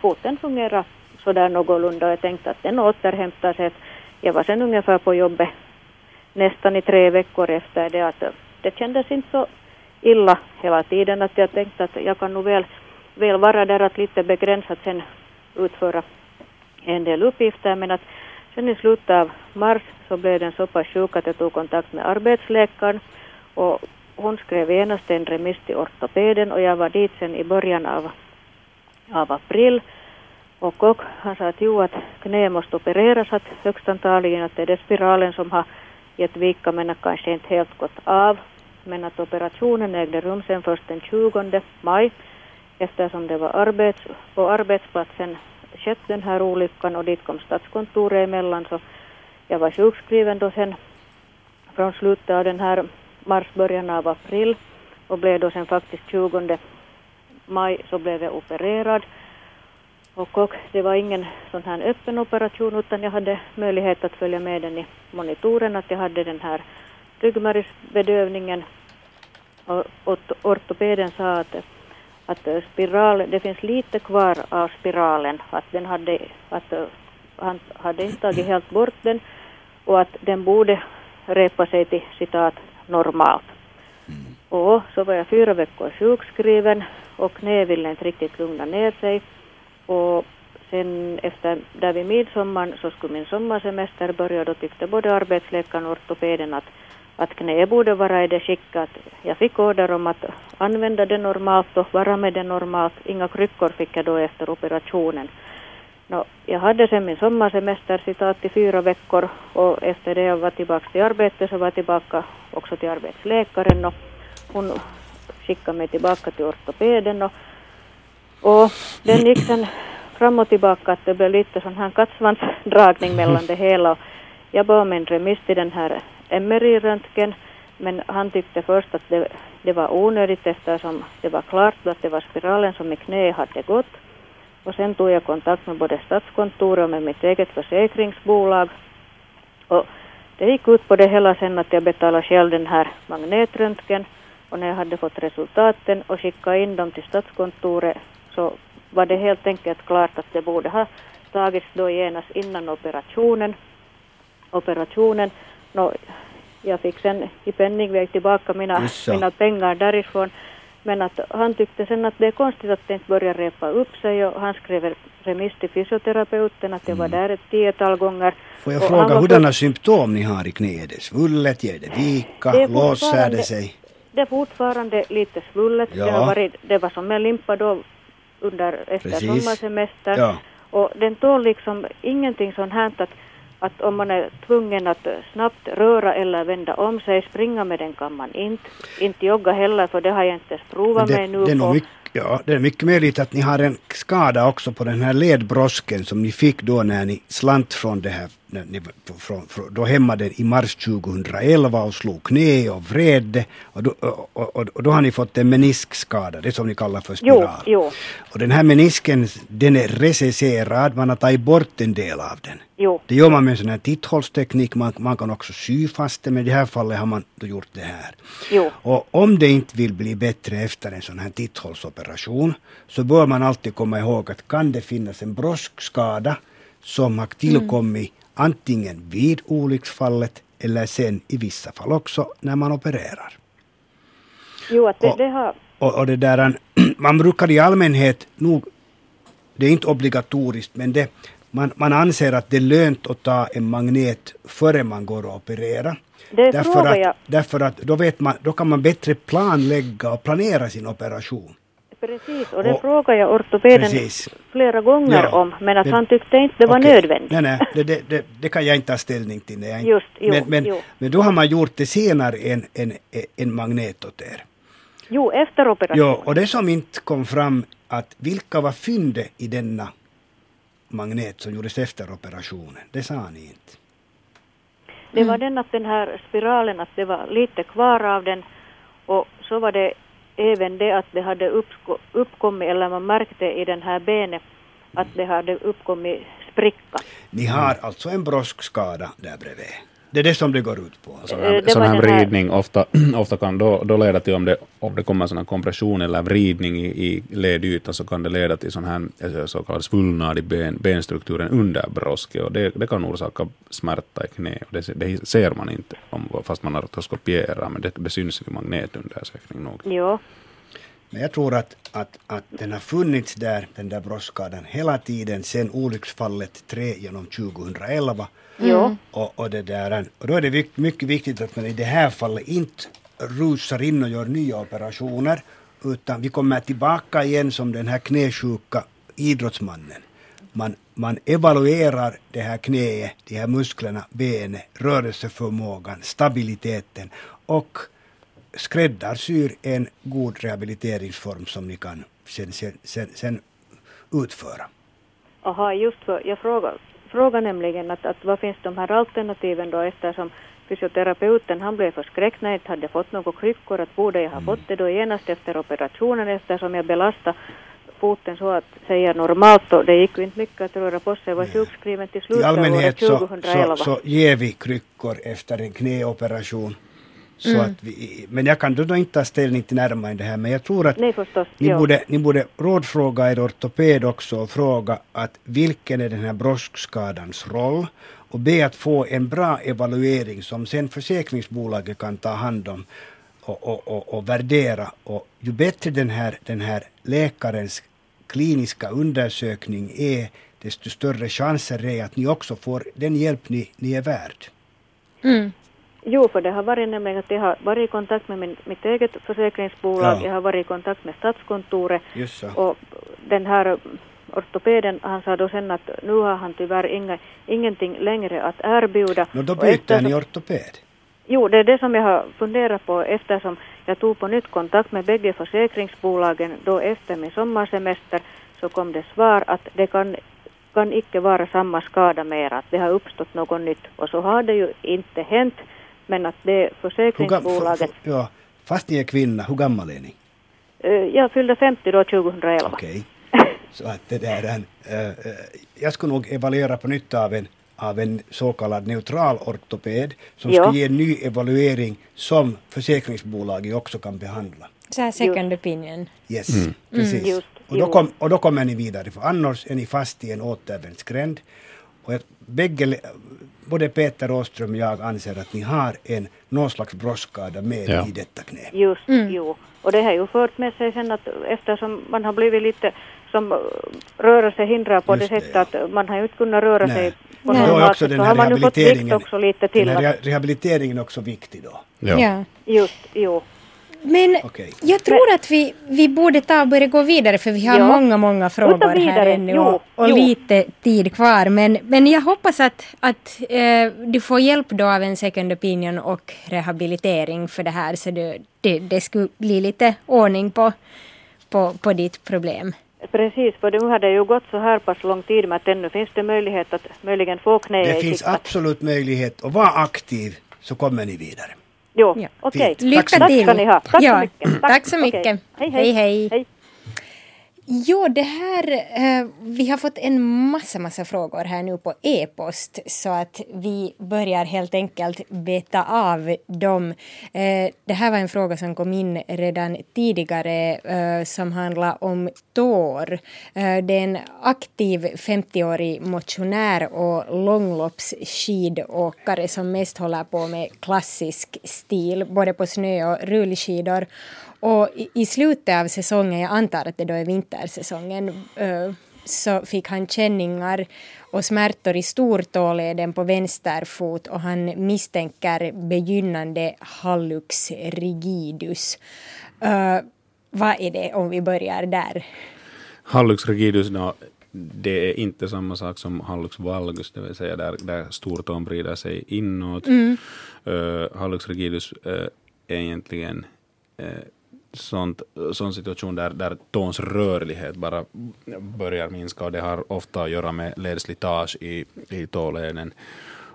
foten fungerade sådär någorlunda och jag tänkte att den återhämtar sig. Jag var sen ungefär på jobbet nästan i tre veckor efter det att det kändes inte så illa hela tiden att jag tänkte att jag kan nog väl, väl vara där att lite begränsat sen utföra en del uppgifter men att sen i slutet av mars så blev den så pass sjuk att jag tog kontakt med arbetsläkaren och hon skrev genast en remiss till ortopeden och jag var dit sen i början av, av april och, och han sa att jo att knä måste opereras att högst antagligen att det är det spiralen som har gett vika men att kanske inte helt gått av. Men att operationen ägde rum sen först den 20 maj eftersom det var arbets, på arbetsplatsen skett den här olyckan och dit kom statskontoret emellan så jag var sjukskriven då sen från slutet av den här mars, början av april och blev då sen faktiskt 20 maj så blev jag opererad. Och, och det var ingen sån här öppen operation utan jag hade möjlighet att följa med den i monitoren att jag hade den här ryggmärgsbedövningen och och ortopeden sa att, att spiral, det finns lite kvar av spiralen, att den hade, att han hade inte tagit helt bort den och att den borde repa sig till citat normalt. Och så var jag fyra veckor sjukskriven och knä ville inte riktigt lugna ner sig. Och sen efter, där vid midsommar så skulle min sommarsemester börja. Då tyckte både arbetsläkaren och ortopeden att, att knä borde vara i det skick att jag fick order om att använda det normalt och vara med det normalt. Inga kryckor fick jag då efter operationen. Nå, jag hade sen min sommarsemester citat i fyra veckor och efter det jag var tillbaka till arbetet så var jag tillbaka också till arbetsläkaren och hon skickade mig tillbaka till ortopeden och, och den gick sen fram och tillbaka att det blev lite sån här kattsvansdragning mellan det hela. Och jag bad om en remiss till den här MRI-röntgen men han tyckte först att det, det var onödigt eftersom det var klart att det var spiralen som i knä hade gått. Och sen tog jag kontakt med både Statskontoret och med mitt eget försäkringsbolag. Och det gick ut på det hela sen att jag betalade själv den här magnetröntgen. Och när jag hade fått resultaten och skickat in dem till Statskontoret så var det helt enkelt klart att det borde ha tagits då genast innan operationen. Operationen, nå, jag fick sen i penningväg tillbaka mina, mina pengar därifrån. Men att han tyckte sen att det är konstigt att det inte börjar repa upp sig och han skrev remiss till fysioterapeuten att jag var mm. där ett tiotal gånger. Får jag fråga hurdana för... symptom ni har i knät? Är det svullet, ger det vika, det låser det sig? Det är fortfarande lite svullet. Ja. Det, har varit, det var som en limpa då under, efter Precis. sommarsemestern. Ja. Och den tål liksom ingenting sånt här att att om man är tvungen att snabbt röra eller vända om sig, springa med den kan man inte. Inte jogga heller för det har jag inte ens provat det, mig nu det på. Mycket, ja, det är mycket möjligt att ni har en skada också på den här ledbrosken som ni fick då när ni slant från det här från, från, då hämmade i mars 2011 och slog knä och vred. Och då, och, och, och då har ni fått en meniskskada, det som ni kallar för spiral. Jo, jo. Och den här menisken, den är recesserad, man har tagit bort en del av den. Jo. Det gör man med en sån här titthållsteknik, man, man kan också sy fast det, men i det här fallet har man då gjort det här. Jo. Och om det inte vill bli bättre efter en sån här titthållsoperation så bör man alltid komma ihåg att kan det finnas en broskskada som har tillkommit mm antingen vid olycksfallet eller sen i vissa fall också när man opererar. Jo, att det, och, det har... Och, och det där, man brukar i allmänhet nog, det är inte obligatoriskt, men det, man, man anser att det är lönt att ta en magnet före man går och opererar. Det därför, att, därför att då, vet man, då kan man bättre planlägga och planera sin operation. Precis, och det och, frågade jag ortopeden precis. flera gånger ja, om, men att det, han tyckte inte det var okay. nödvändigt. Nej, nej, det, det, det, det, kan jag inte ta ställning till. Nej. Just, jo, men, men, jo. men då har man gjort det senare en, en, en magnet åt er. Jo, efter operationen. Jo, och det som inte kom fram, att vilka var fyndet i denna magnet som gjordes efter operationen, det sa ni inte. Det var mm. den att den här spiralen, att det var lite kvar av den och så var det även det att det hade uppkommit, eller man märkte i den här benet att det hade uppkommit spricka. Ni har alltså en broskskada där bredvid? Det är det som det går ut på? Sån här, sån här vridning ofta, ofta kan då, då leda till, om det, om det kommer sån kompression eller vridning i, i ledytan, så kan det leda till sån här eh, så kallad svullnad i ben, benstrukturen under brosket och det, det kan orsaka smärta i knä. Och det, det ser man inte om, fast man artroskopierar, men det, det syns i magnetundersökning nog. Jo. Men jag tror att, att, att den har funnits där, den där brostskadan, hela tiden sedan olycksfallet 3 genom 2011 Mm. Och, och, det där, och då är det mycket viktigt att man i det här fallet inte rusar in och gör nya operationer utan vi kommer tillbaka igen som den här knäsjuka idrottsmannen. Man, man evaluerar det här knäet, de här musklerna, benet, rörelseförmågan, stabiliteten och skräddarsyr en god rehabiliteringsform som ni kan sen, sen, sen, sen utföra. Aha, just så. Jag frågar fråga nämligen att, att vad finns de här alternativen då eftersom fysioterapeuten han blev förskräckt när jag inte hade fått några kryckor att borde jag ha mm. fått det då genast efter operationen eftersom jag belastade foten så att säga normalt och det gick ju inte mycket att röra på sig. Jag var sjukskriven till slutet av året 2011. Så, så, så ger vi kryckor efter en knäoperation. Så mm. att vi, men jag kan då inte ta ställning till närmare det här, men jag tror att Nej, förstås, ni, borde, ni borde rådfråga er ortoped också och fråga att vilken är den här broskskadans roll och be att få en bra evaluering som sen försäkringsbolaget kan ta hand om och, och, och, och värdera. Och ju bättre den här, den här läkarens kliniska undersökning är, desto större chanser är att ni också får den hjälp ni, ni är värd. Mm. Jo, för det har varit nämligen att jag har varit i kontakt med min, mitt eget försäkringsbolag, ja. jag har varit i kontakt med Statskontoret och den här ortopeden, han sa då sen att nu har han tyvärr inga, ingenting längre att erbjuda. No, då byter ni ortoped? Jo, det är det som jag har funderat på eftersom jag tog på nytt kontakt med bägge försäkringsbolagen då efter min sommarsemester så kom det svar att det kan, kan icke vara samma skada mer, att det har uppstått något nytt och så har det ju inte hänt men att det försäkringsbolaget... ja, fast ni är kvinna, hur gammal är ni? Uh, jag fyllde 50 då 2011. Okej. Okay. Så att det där, uh, jag skulle nog evaluera på nytt av en, av en så kallad neutral ortoped som ja. ska ge en ny evaluering som försäkringsbolaget också kan behandla. Så här second opinion. Yes, mm. precis. Mm. Just, och, då kom, och då kommer ni vidare, för annars är ni fast i en återvändsgränd Och jag, bägge, både Peter Åström och jag anser att ni har en någon slags bromsskada med Ja. i detta knä. Just, jo. Och det har ju fört med sig sen att eftersom man har blivit lite som eh, rörelsehindrad på Just det sättet att man har ju inte kunnat röra Nej. sig på Nej. Då normalt är också sätt, den så här har man ju fått vikt rehabiliteringen, också lite till. den här rehabiliteringen är också viktig då. Ja. Ja. just, jo. Men Okej. jag tror att vi, vi borde ta och börja gå vidare för vi har Ja. många, många frågor här ännu Jo, och, och jo. lite tid kvar. Men, men jag hoppas att, att eh, du får hjälp då av en second opinion och rehabilitering för det här så det, det, det skulle bli lite ordning på, på, på ditt problem. Precis, för nu har det ju gått så här pass lång tid med att ännu finns det möjlighet att möjligen få knäet Det finns absolut möjlighet att vara aktiv så kommer ni vidare. Jo, Ja. okej. Fint. Lycka Tack till! Tack ska ni ha. Tack ja. så mycket. Tack så Okej. mycket. Hej, hej. hej. hej. Jo, det här, eh, vi har fått en massa, massa frågor här nu på e-post så att vi börjar helt enkelt beta av dem. Eh, det här var en fråga som kom in redan tidigare eh, som handlar om tår. Eh, det är en aktiv 50-årig motionär och långloppsskidåkare som mest håller på med klassisk stil, både på snö och rullskidor. Och i, i slutet av säsongen, jag antar att det då är vinter vintersäsongen, eh, så fick han känningar och smärtor i stortåleden på vänster fot och han misstänker begynnande hallux rigidus. Eh, vad är det om vi börjar där? Hallux rigidus, då, det är inte samma sak som hallux valgus, det vill säga där, där stortån vrider sig inåt. Uh, hallux rigidus uh, är egentligen uh, sånt, sån situation där, där tåns rörlighet bara börjar minska och det har ofta att göra med ledslitage i, i tåleden.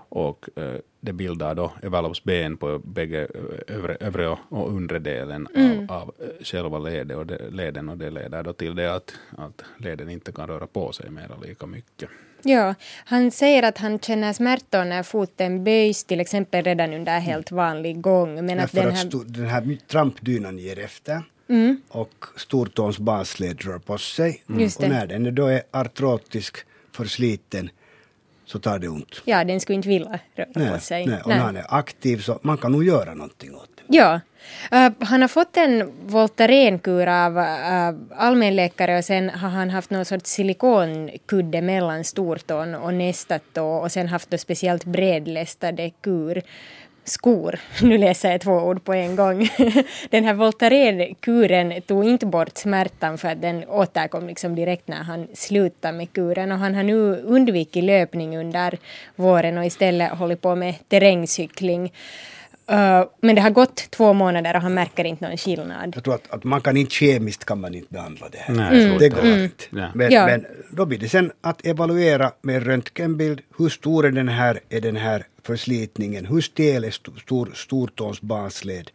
Och eh, det bildar då överloppsben på bägge eh, övre, övre och, och undre delen av, av eh, själva leden och, det, leden och det leder då till det att, att leden inte kan röra på sig mera lika mycket. Ja, han säger att han känner smärtor när foten böjs, till exempel redan under helt vanlig gång. Men att Därför den att här... sto- den här trampdynan ger efter Mm. och stortåns basled rör på sig. Just Och när den då är artrotisk, försliten, så tar det ont. Ja, den skulle inte vilja röra på sig. nej. Och när han är aktiv så man kan nog göra någonting åt det. Ja. Uh, han har fått en Voltaren-kur av uh, allmänläkare och sen har han haft någon sorts silikonkudde mellan stortån och nästa tå och sen haft då speciellt bredlästade kur skor. Nu läser jag två ord på en gång. Den här Voltaren-kuren tog inte bort smärtan för att den återkom liksom direkt när han slutade med kuren och han har nu undvikit löpning under våren och istället hållit på med terrängcykling. Uh, men det har gått två månader och han märker inte någon skillnad. Jag tror att, att man kan inte kemiskt kan man inte behandla det här. Nej, tror Det går det. inte. Ja. Men, Ja. men då blir det sen att evaluera med röntgenbild. Hur stor är den här, är den här förslitningen? Hur stel är st- stor, stortåns basled?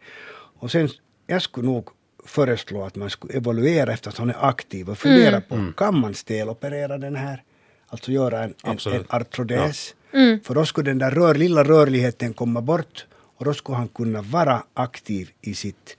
Och sen, jag skulle nog föreslå att man skulle evaluera efter att han är aktiv och fundera på, kan man steloperera den här? Alltså göra en, en, en artrodes. För då skulle den där rör, lilla rörligheten komma bort och då skulle han kunna vara aktiv i sitt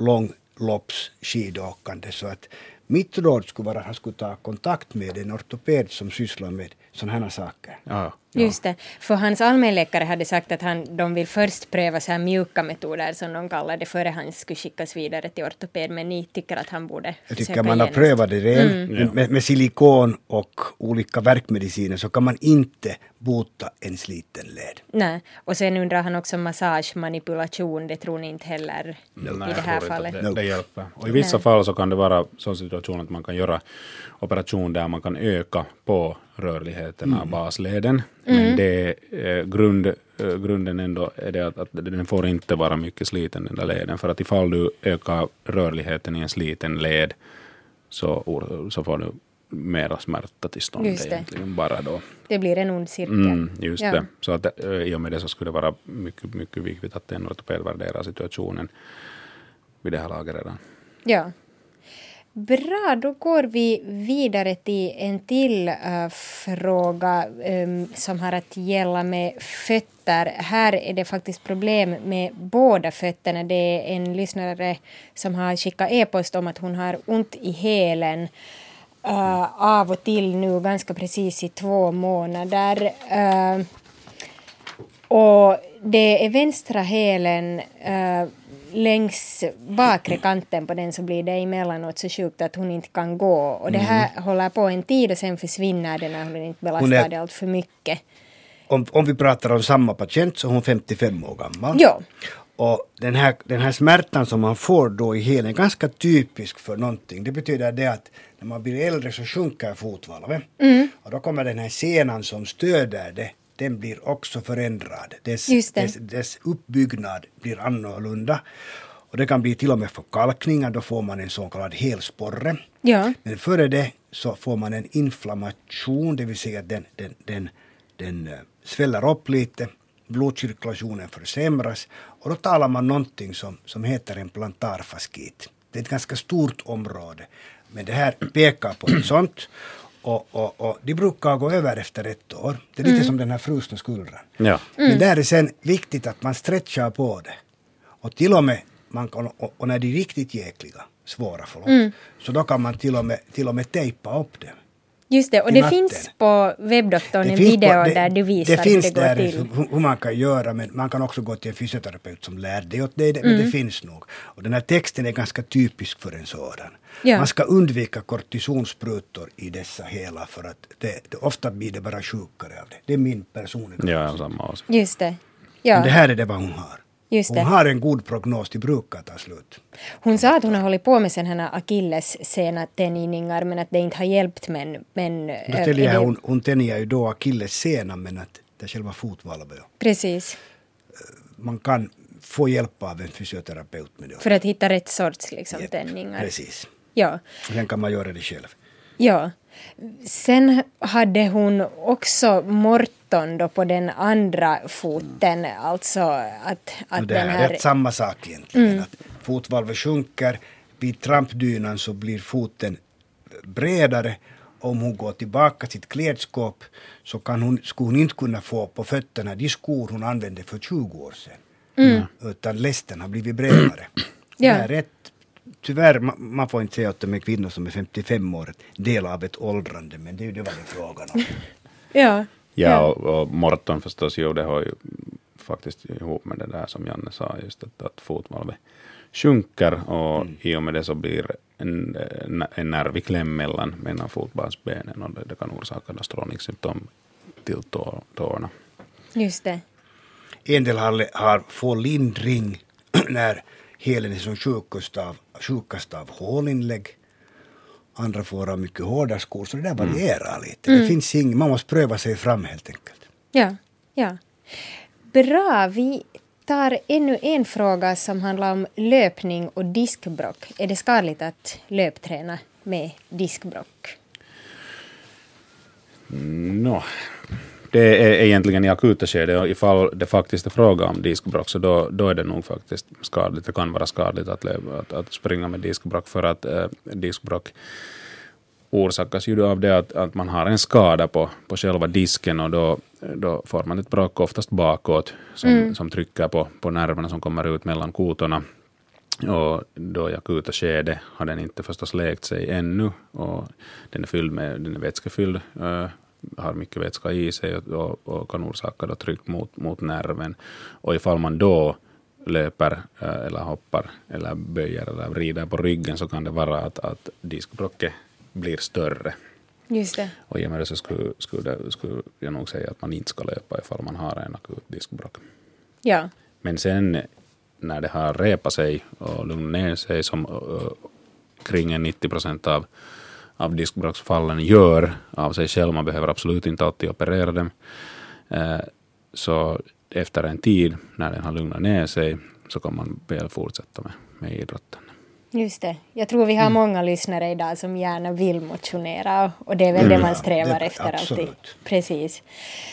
långloppsskidåkande. Så att mitt råd skulle vara att han skulle ta kontakt med en ortoped som sysslar med sådana här saker. Ja, Just det, för hans allmänläkare hade sagt att han, de vill först pröva så här mjuka metoder som de kallar det före han skulle skickas vidare till ortoped men ni tycker att han borde Jag tycker man har genast. prövat det redan. Ja. Med, med silikon och olika verkmediciner så kan man inte bota en sliten led. Nej, och sen undrar han också massage, manipulation, det tror ni inte heller i Nej, det här fallet. Det, det hjälper. Och i vissa Nej. fall så kan det vara sån situation att man kan göra operation där man kan öka på rörligheten av basleden. Men det eh, grund, eh, grunden ändå är det att, att den får inte vara mycket sliten den där leden. För att ifall du ökar rörligheten i en sliten led så, så får du mera smärta till stånd egentligen bara då. Det blir en ond cirkel. Mm, just Ja. det. Så att, eh, i och med det så skulle det vara mycket, mycket viktigt att en ortoped värderar situationen vid det här laget redan. Ja. Bra, då går vi vidare till en till eh, fråga em, som har att gälla med fötter. Här är det faktiskt problem med båda fötterna. Det är en lyssnare som har skickat e-post om att hon har ont i hälen. Uh, av och till nu ganska precis i två månader. Uh, och det är vänstra hälen uh, längs bakre kanten på den så blir det emellanåt så sjukt att hon inte kan gå. Och det här mm. håller på en tid och sen försvinner det när hon inte belastar det allt för mycket. Om, om vi pratar om samma patient så är hon 55 år gammal. Ja. Och den här, den här smärtan som man får då i hälen är ganska typisk för någonting. Det betyder det att när man blir äldre så sjunker fotvalvet. Mm. Och då kommer den här senan som stöder det, den blir också förändrad. Dess, dess, dess uppbyggnad blir annorlunda. Och det kan bli till och med förkalkningar, då får man en så kallad helsporre. Ja. Men före det så får man en inflammation, det vill säga att den, den, den, den eh, sväller upp lite, blodcirkulationen försämras och då talar man någonting som, som heter en plantarfaskit. Det är ett ganska stort område. Men det här pekar på ett sånt. Och, och, och de brukar gå över efter ett år. Det är lite mm. som den här frusna skuldran. Ja. Mm. Men där är sen viktigt att man stretchar på det. Och till och med, man kan, och, och när de är riktigt jäkliga, svåra förlopp, mm. så då kan man till och med, till och med tejpa upp det. Just det, och det finns på webbdoktorn en video på, det, där du visar det hur det går till. Det finns där hur man kan göra, men man kan också gå till en fysioterapeut som lär dig åt det, men mm. det finns nog. Och den här texten är ganska typisk för en sådan. Ja. Man ska undvika kortisonsprutor i dessa hela för att det, det, ofta blir det bara sjukare av det. Det är min personliga Ja, samma också. Just det. Ja. Men det här är det vad hon har. Just hon har en god prognos, det brukar ta slut. Hon sa att hon har hållit på med sådana här akillessena-tänjningar men att det inte har hjälpt men... men då äh, det... hon, hon tänjer ju då akillessenan men att det är själva fotvalvet. Precis. Man kan få hjälp av en fysioterapeut med det. För att hitta rätt sorts liksom, yep, tänningar. Precis. Ja. Sen kan man göra det själv. Ja. Sen hade hon också Morton då på den andra foten, alltså att, att det den här... Det är samma sak egentligen. Mm. Att fotvalvet sjunker, vid trampdynan så blir foten bredare. Om hon går tillbaka till sitt klädskåp så kan hon, skulle hon inte kunna få på fötterna de skor hon använde för 20 år sedan. Mm. Utan lästen har blivit bredare. Ja. Det är rätt tyvärr, man får inte säga att de är kvinnor som är 55 år, del av ett åldrande, men det är ju det vad det frågan om. ja. Ja, och, och Morton förstås, jo, det har ju faktiskt ihop med det där som Janne sa, just att, att fotvalvet sjunker och mm. i och med det så blir en, en nerv i kläm mellan, mellan fotbollsbenen och det, det kan orsaka strålningssymptom till tå, tårna. Just det. En del har, har får lindring när hälen är som sjukast av, sjukast av hålinlägg. Andra får av mycket hårda skor, så det där varierar mm. lite. Mm. Det finns inget, man måste pröva sig fram helt enkelt. Ja, ja. Bra, vi tar ännu en fråga som handlar om löpning och diskbrock. Är det skadligt att löpträna med diskbrock? No, det är egentligen i akuta skede och ifall det faktiskt är fråga om diskbråck så då, då är det nog faktiskt skadligt. Det kan vara skadligt att, att, att springa med diskbråck för att äh, diskbråck orsakas ju av det att, att man har en skada på, på själva disken och då, då får man ett bråck oftast bakåt som, mm. som trycker på, på nerverna som kommer ut mellan kotorna. Och då i akuta skede har den inte förstås läkt sig ännu och den är, fylld med, den är vätskefylld äh, har mycket vätska i sig och, och kan orsaka då tryck mot, mot nerven. Och ifall man då löper eh, eller hoppar eller böjer eller vrider på ryggen så kan det vara att, att diskbråcket blir större. Just det. Och i och med det så skulle, skulle, skulle jag nog säga att man inte ska löpa ifall man har en akut diskbråck. Ja. Men sen när det har repat sig och lugnat ner sig som uh, kring en 90 procent av av diskbråcksfallen gör av sig själv. Man behöver absolut inte alltid operera dem. Eh, så efter en tid, när den har lugnat ner sig, så kan man väl fortsätta med, med idrotten. Just det. Jag tror vi har mm. många lyssnare idag som gärna vill motionera och det är väl mm, det man strävar det, efter absolut. alltid. Precis.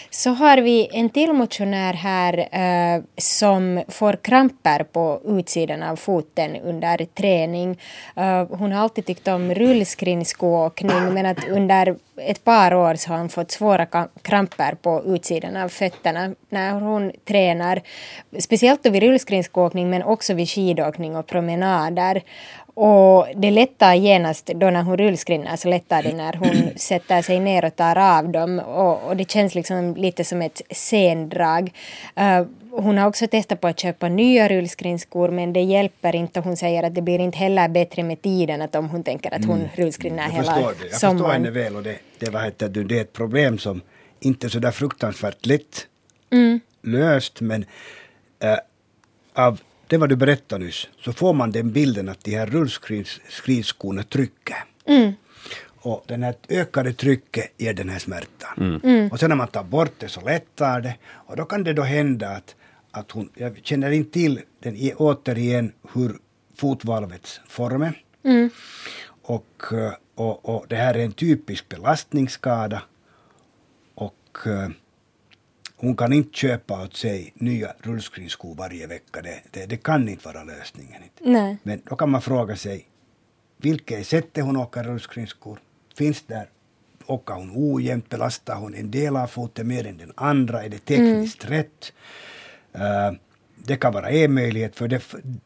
Så har vi en till motionär här eh, som får kramper på utsidan av foten under träning. Uh, hon har alltid tyckt om rullskridskoåkning men att under ett par år så har hon fått svåra kramper på utsidan av fötterna när hon tränar. Speciellt då vid rullskridskoåkning men också vid skidåkning och promenader. Och det lättar genast då när hon rullskrinnar så lättar det när hon sätter sig ner och tar av dem. Och, och det känns liksom lite som ett sendrag. Uh, hon har också testat på att köpa nya rullskridskor men det hjälper inte. Hon säger att det blir inte heller bättre med tiden att om hon tänker att hon mm. rullskrinnar hela sommaren. Jag förstår henne väl och det, det, vad heter det, det är ett problem som inte är så där fruktansvärt lätt mm. löst men äh, av det vad du berättade nyss så får man den bilden att de här rullskridskorna trycker. Mm. Och den här ökade trycket ger den här smärtan. Mm. mm. Och sen när man tar bort det så lättar det. Och då kan det då hända att, att hon, jag känner inte till den återigen hur fotvalvets form är. Mm. Och, och, och det här är en typisk belastningsskada. Och hon kan inte köpa åt sig nya rullskridskor varje vecka. Det, det, det, kan inte vara lösningen. Nej. Men då kan man fråga sig, vilket är sättet hon åker rullskridskor? Finns där åker hon ojämnt, belastar hon en del av foten mer än den andra? Är det tekniskt mm. rätt? Uh, det kan vara en möjlighet, för det,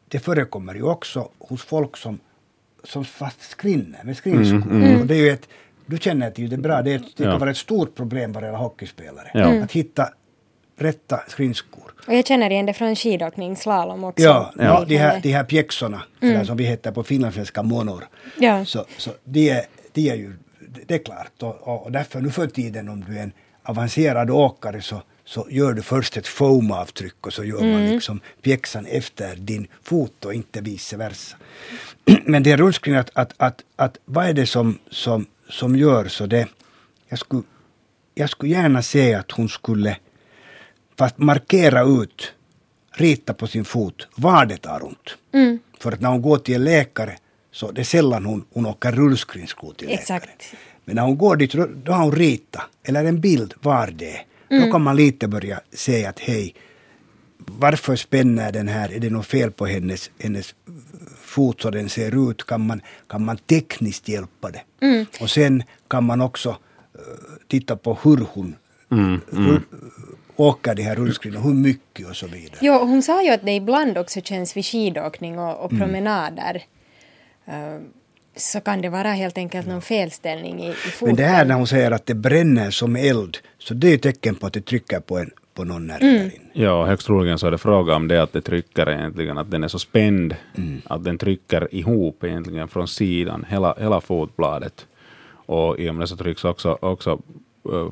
det förekommer ju också hos folk som, som fast skrinner med skrinskor. Mm, mm. Och det är ju ett, du känner till det bra, det, det kan vara ett stort problem vad det gäller hockeyspelare. Ja. Att hitta rätta skridskor. Och jag känner igen det från skidåkning, slalom också. Ja, ja. de, här, de här pjäxorna, mm. som vi heter på finlandssvenska monor. Ja. Så, så de, är, de är ju, det är klart. Och, och därför nu för tiden om du är en avancerad åkare så, så gör du först ett foamavtryck och så gör mm. man liksom pjäxan efter din fot och inte vice versa. Men det är rullskrin att, att, att, att vad är det som, som, som gör så det, jag skulle, jag skulle gärna se att hon skulle fast markera ut, rita på sin fot var det tar ont. Mm. För att när hon går till en läkare så det är sällan hon, hon åker rullskridskor till läkare. Exakt. Men när hon går dit då har hon ritat, eller en bild var det är. Mm. Då kan man lite börja säga att hej, varför spänner den här? Är det något fel på hennes, hennes fot så den ser ut? Kan man, kan man tekniskt hjälpa det? Mm. Och sen kan man också uh, titta på hur hon mm, mm åker de här rullskridorna, hur mycket och så vidare. Jo, hon sa ju att det ibland också känns vid skidåkning och, och mm. promenader. Mm. Uh, så kan det vara helt enkelt någon felställning i, i foten. Men det här när hon säger att det bränner som eld, så det är ett tecken på att det trycker på en på någon nerv mm. Ja, högst troligen så är det fråga om det att det trycker egentligen, att den är så spänd, mm. att den trycker ihop egentligen från sidan, hela, hela fotbladet. Och i och med det så trycks också, också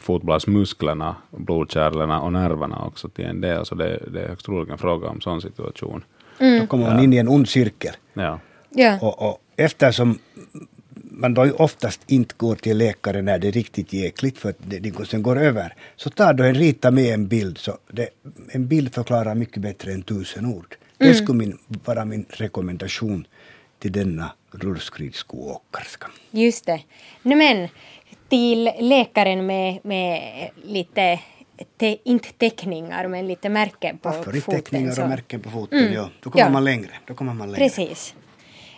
fotbollsmusklerna, blodkärlen och nerverna också till en del, så det, det är högst troligen fråga om sån situation. Mm. Då kommer man in i en ond cirkel. Ja. ja. Och, och eftersom man då oftast inte går till läkare när det är riktigt jäkligt för att det, det sen går över. Så ta då en rita med en bild. Så det, en bild förklarar mycket bättre än tusen ord. Mm. Det skulle min, vara min rekommendation till denna rullskridskoåkerska. Just det. No, men till läkaren med, med lite te, inte teckningar men lite märken på Varför foten. Teckningar och märken på foten? Mm. Ja, då kommer ja. man längre. Då kommer man längre. Precis.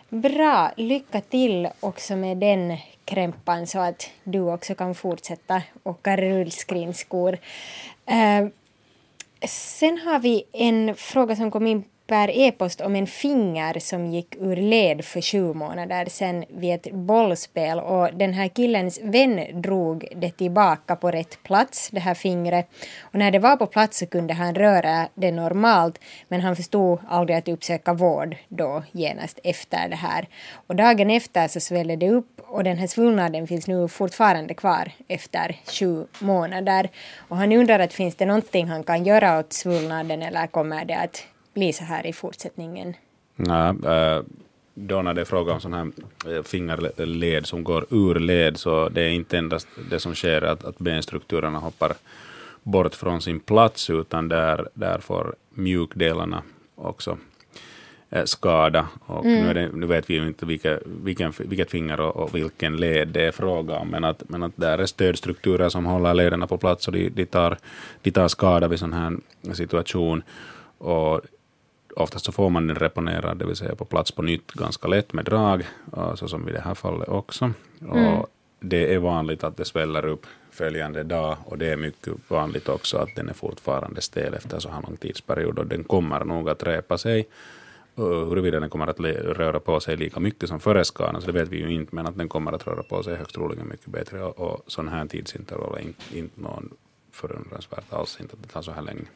Bra, lycka till också med den krämpan så att du också kan fortsätta åka rullskridskor. Uh, sen har vi en fråga som kom in per e-post om en finger som gick ur led för sju månader sedan vid ett bollspel och den här killens vän drog det tillbaka på rätt plats, det här fingret. Och när det var på plats så kunde han röra det normalt men han förstod aldrig att uppsöka vård då genast efter det här. Och dagen efter så svällde det upp och den här svullnaden finns nu fortfarande kvar efter sju månader. Och han undrar att finns det någonting han kan göra åt svullnaden eller kommer det att bli så här i fortsättningen? Nej, äh, då när det är fråga om sån här eh, fingerled som går ur led, så det är inte endast det som sker att, att benstrukturerna hoppar bort från sin plats, utan där, där får mjukdelarna också eh, skada. Och mm. nu, det, nu, vet vi ju inte vilka, vilken, vilket finger och, och, vilken led det är fråga om, men att, men att där är stödstrukturer som håller lederna på plats och de, de, tar, de tar skada vid sån här situation. Och oftast så får man den reponerad, det vill säga på plats på nytt ganska lätt med drag, så som i det här fallet också. Mm. Och det är vanligt att det sväller upp följande dag och det är mycket vanligt också att den är fortfarande stel efter så här lång tidsperiod och den kommer nog att räpa sig. huruvida den kommer att röra på sig lika mycket som före skadan, så det vet vi ju inte, men att den kommer att röra på sig högst troligen mycket bättre. Och, och sån här tidsintervall är inte, inte någon förundransvärt alls, inte att det tar så här länge.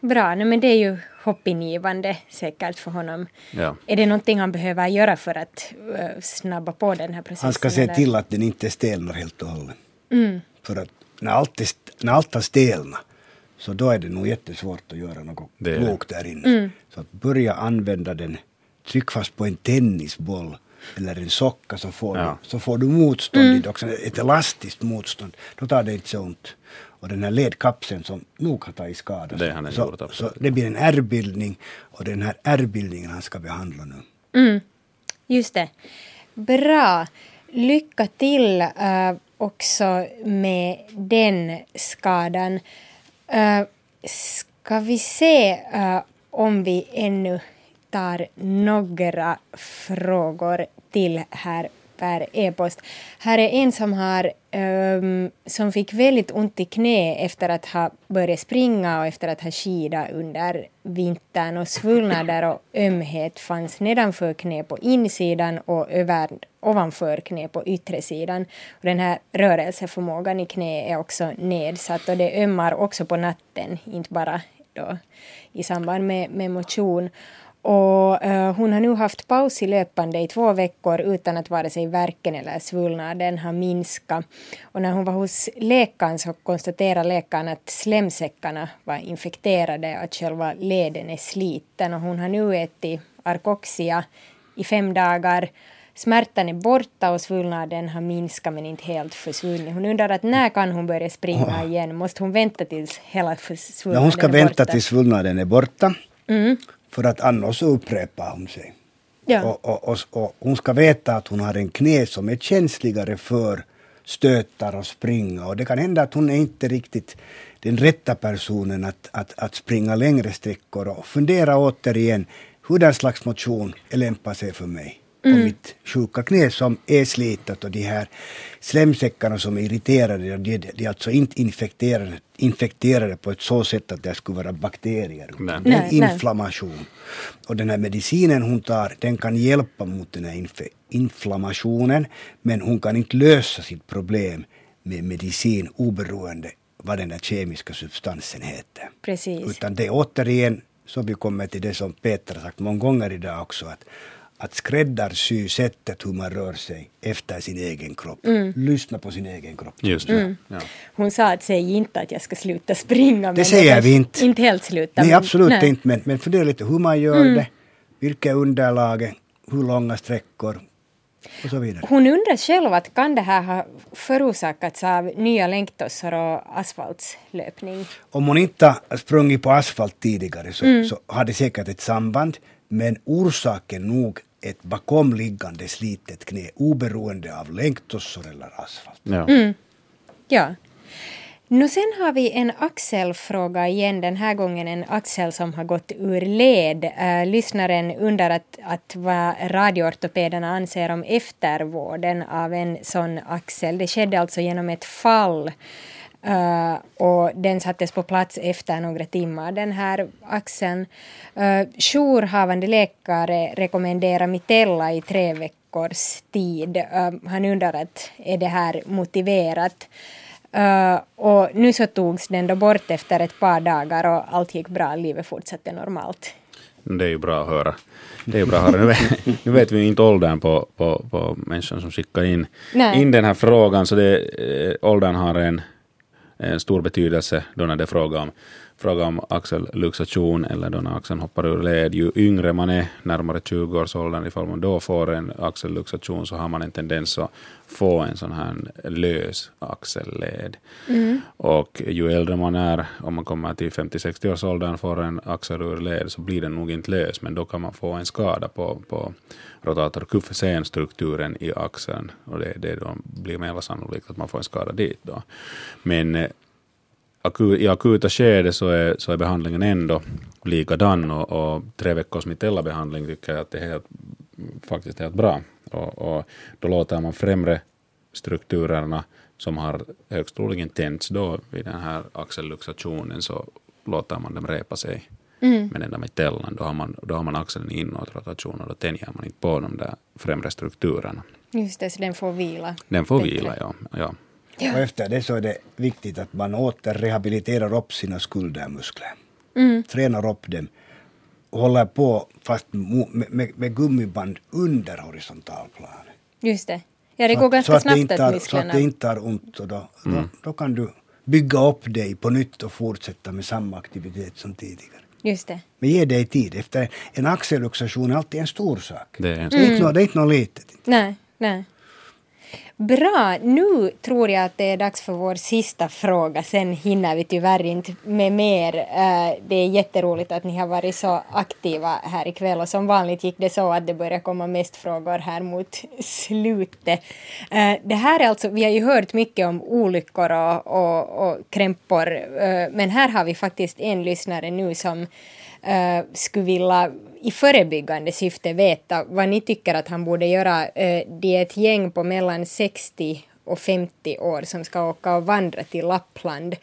Bra, nej, men det är ju hoppingivande säkert för honom. Ja. Är det någonting han behöver göra för att uh, snabba på den här processen? Han ska se eller? till att den inte stelnar helt och hållet. Mm. För att när allt, är, när allt har stelnat så då är det nog jättesvårt att göra något det klokt där inne. Mm. Så att börja använda den, tryck fast på en tennisboll eller en socka så får, ja. du, så får du motstånd, mm. också, ett elastiskt motstånd. Då tar det inte så ont. Och den här ledkapseln som nog har tagit skada. Det, han så, gjort, så det blir en ärrbildning och den här ärrbildningen han ska behandla nu. Mm. Just det. Bra. Lycka till uh, också med den skadan. Uh, ska vi se uh, om vi ännu tar några frågor till här per e-post. Här är en som, har, um, som fick väldigt ont i knä efter att ha börjat springa och efter att ha skidat under vintern och svullnader och ömhet fanns nedanför knä på insidan och över, ovanför knä på yttre sidan. Och den här rörelseförmågan i knä är också nedsatt och det ömmar också på natten, inte bara då i samband med, med motion. Och uh, hon har nu haft paus i löpande i två veckor utan att vare sig verken eller svullnaden har minskat. Och när hon var hos läkaren så konstaterade läkaren att slemsäckarna var infekterade och att själva leden är sliten. Och hon har nu ätit Arcoxia i fem dagar. Smärtan är borta och svullnaden har minskat men inte helt försvunnit. Hon undrar att när kan hon börja springa igen? Måste hon vänta tills hela svullnaden är borta? Hon ska vänta tills svullnaden är borta. Mm. För att annars upprepar hon sig. Ja. Och, och, och, och, hon ska veta att hon har en knä som är känsligare för stötar och springa. Och det kan hända att hon är inte riktigt den rätta personen att, att, att springa längre sträckor. Och fundera återigen, hur den slags motion lämpar sig för mig mm. på mitt sjuka knä som är slitet och de här slemsäckarna som är irriterade, de, de är alltså inte infekterade, infekterade på ett så sätt att det skulle vara bakterier. Nej. Det är inflammation. Nej. Och den här medicinen hon tar, den kan hjälpa mot den här inf inflammationen, men hon kan inte lösa sitt problem med medicin oberoende vad den där kemiska substansen heter. Precis. Utan det är återigen, så vi kommer till det som Peter har sagt många gånger idag också, att att skräddarsy sättet hur man rör sig efter sin egen kropp. Mm. Lyssna på sin egen kropp. Just det. Mm. Ja. Hon sa att säg inte att jag ska sluta springa. Det säger vi inte. Inte helt sluta. Nej, men, absolut nej. inte. Men, men fundera lite hur man gör mm. det. Vilka underlag, hur långa sträckor och så vidare. Hon undrar själv att kan det här ha förorsakats av nya längdtossor och asfaltslöpning? Om hon inte har sprungit på asfalt tidigare så, mm. så har det säkert ett samband. Men orsaken nog ett bakomliggande slitet knä oberoende av längdtossor eller asfalt. Ja. Mm. ja. Nu sen har vi en axelfråga igen, den här gången en axel som har gått ur led. Uh, lyssnaren undrar att, att vad radioortopederna anser om eftervården av en sån axel. Det skedde alltså genom ett fall Uh, och den sattes på plats efter några timmar, den här axeln. Uh, jourhavande läkare rekommenderar mitella i tre veckors tid. Uh, han undrar att är det här motiverat? Uh, och nu så togs den då bort efter ett par dagar och allt gick bra, livet fortsatte normalt. Det är ju bra att höra. Det är bra att höra. Nu vet, nu vet vi inte åldern på, på, på människan som skickar in, in den här frågan, så det, åldern har en Eh, stor betydelse då när det är fråga om, fråga om axelluxation eller då när axeln hoppar ur led. Ju yngre man är, närmare 20-årsåldern, ifall man då får en axelluxation så har man en tendens att få en sån här lös axelled. Mm. Och ju äldre man är, om man kommer till 50-60-årsåldern får en axel ur led, så blir den nog inte lös, men då kan man få en skada på, på rotator i axeln och det, det då blir mer sannolikt att man får en skada dit. Då. Men i akuta skede så är, så är behandlingen ändå likadan och, och tre veckors mitella-behandling tycker jag att det är helt, faktiskt helt bra. Och, och då låter man främre strukturerna som har högst troligen tänts då vid den här axelluxationen så låter man dem repa sig Mm. Men ända med tällan, då har man, då har man axeln inåtrotation och då tänjer man inte på de där främre strukturerna. Just det, så den får vila. Den får bättre. vila, ja. ja. Ja. Och efter det så är det viktigt att man åter rehabiliterar upp sina skuldermuskler. Mm. Tränar upp dem och håller på fast med, med, med gummiband under horisontalplanet. Just det. Ja, det går att, ganska snabbt att, att musklerna... Så att det inte har ont och då, mm. då, då, kan du bygga upp dig på nytt och fortsätta med samma aktivitet som tidigare. Just det. Men ge dig tid. Efter en axelluxation är alltid en stor sak. Det är, en stor. Mm. Det är inte något litet. Nej, nej. Bra, nu tror jag att det är dags för vår sista fråga. Sen hinner vi tyvärr inte med mer. Eh, det är jätteroligt att ni har varit så aktiva här ikväll och som vanligt gick det så att det började komma mest frågor här mot slutet. Eh, det här är alltså, vi har ju hört mycket om olyckor och, och, och krämpor eh, men här har vi faktiskt en lyssnare nu som skulle vilja i förebyggande syfte veta vad ni tycker att han borde göra. Eh, Det är ett gäng på mellan 60 och 50 år som ska åka och vandra till Lappland.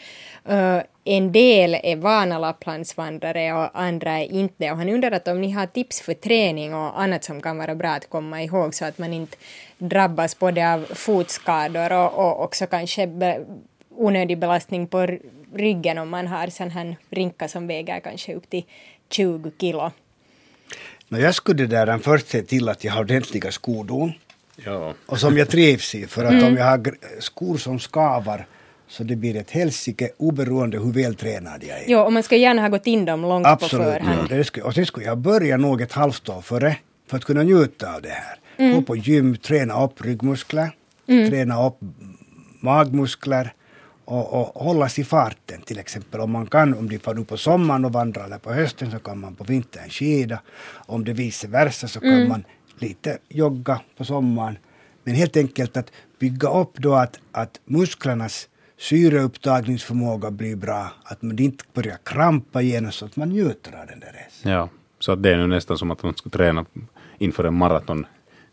Eh, en del är vana Lapplandsvandrare och andra är inte. Och han undrar att om ni har tips för träning och annat som kan vara bra att komma ihåg så att man inte drabbas både av fotskador och, och också kanske be, onödig belastning på ryggen om man har sån här rinka som väger kanske upp till 20 kilo. No, jag skulle där först se till att jag har ordentliga skodon. Ja. Och som jag trivs i. För att mm. om jag har skor som skavar så det blir ett helsike oberoende hur vältränad jag är. Jo, och man ska gärna ha gått in dem långt Absolut, på förhand. Ja, skulle, och sen skulle jag börja nog ett halvt år före för att kunna njuta av det här. Mm. Gå på gym, träna upp ryggmuskler, mm. träna upp magmuskler och, och hållas i farten till exempel. Om man kan, om de får nu på sommaren och vandrar eller på hösten så kan man på vintern skida. Om det vice versa så kan mm. man lite jogga på sommaren. Men helt enkelt att bygga upp då att, att musklernas syreupptagningsförmåga blir bra, att man inte börjar krampa genast så att man njuter av den där resan. Ja, så att det är nu nästan som att man ska träna inför en maraton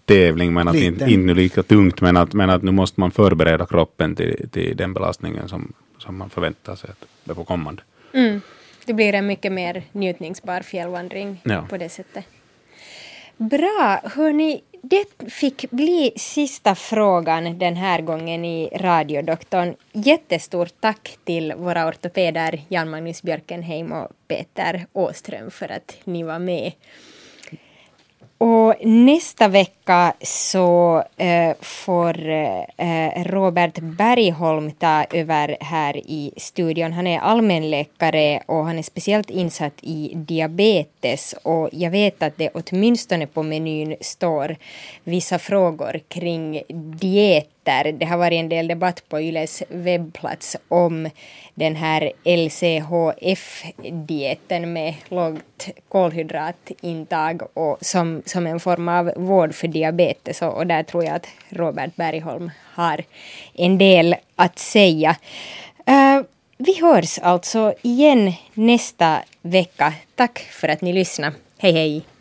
tävling, men att inte, inte lika tungt, men att, men att nu måste man förbereda kroppen till, till den belastningen som, som man förväntar sig att det får kommande. Mm. Det blir en mycket mer njutningsbar fjällvandring ja. på det sättet. Bra, hörni, det fick bli sista frågan den här gången i radiodoktorn. Jättestort tack till våra ortopeder Jan-Magnus Björkenheim och Peter Åström för att ni var med. Och nästa vecka så eh, får eh, Robert Bergholm ta över här i studion. Han är allmänläkare och han är speciellt insatt i diabetes och jag vet att det åtminstone på menyn står vissa frågor kring dieter. Det har varit en del debatt på Yles webbplats om den här LCHF-dieten med lågt kolhydratintag och som, som en form av vård för diabetes och, och där tror jag att Robert Bergholm har en del att säga. Uh, vi hörs alltså igen nästa vecka. Tack för att ni lyssnade. Hej hej!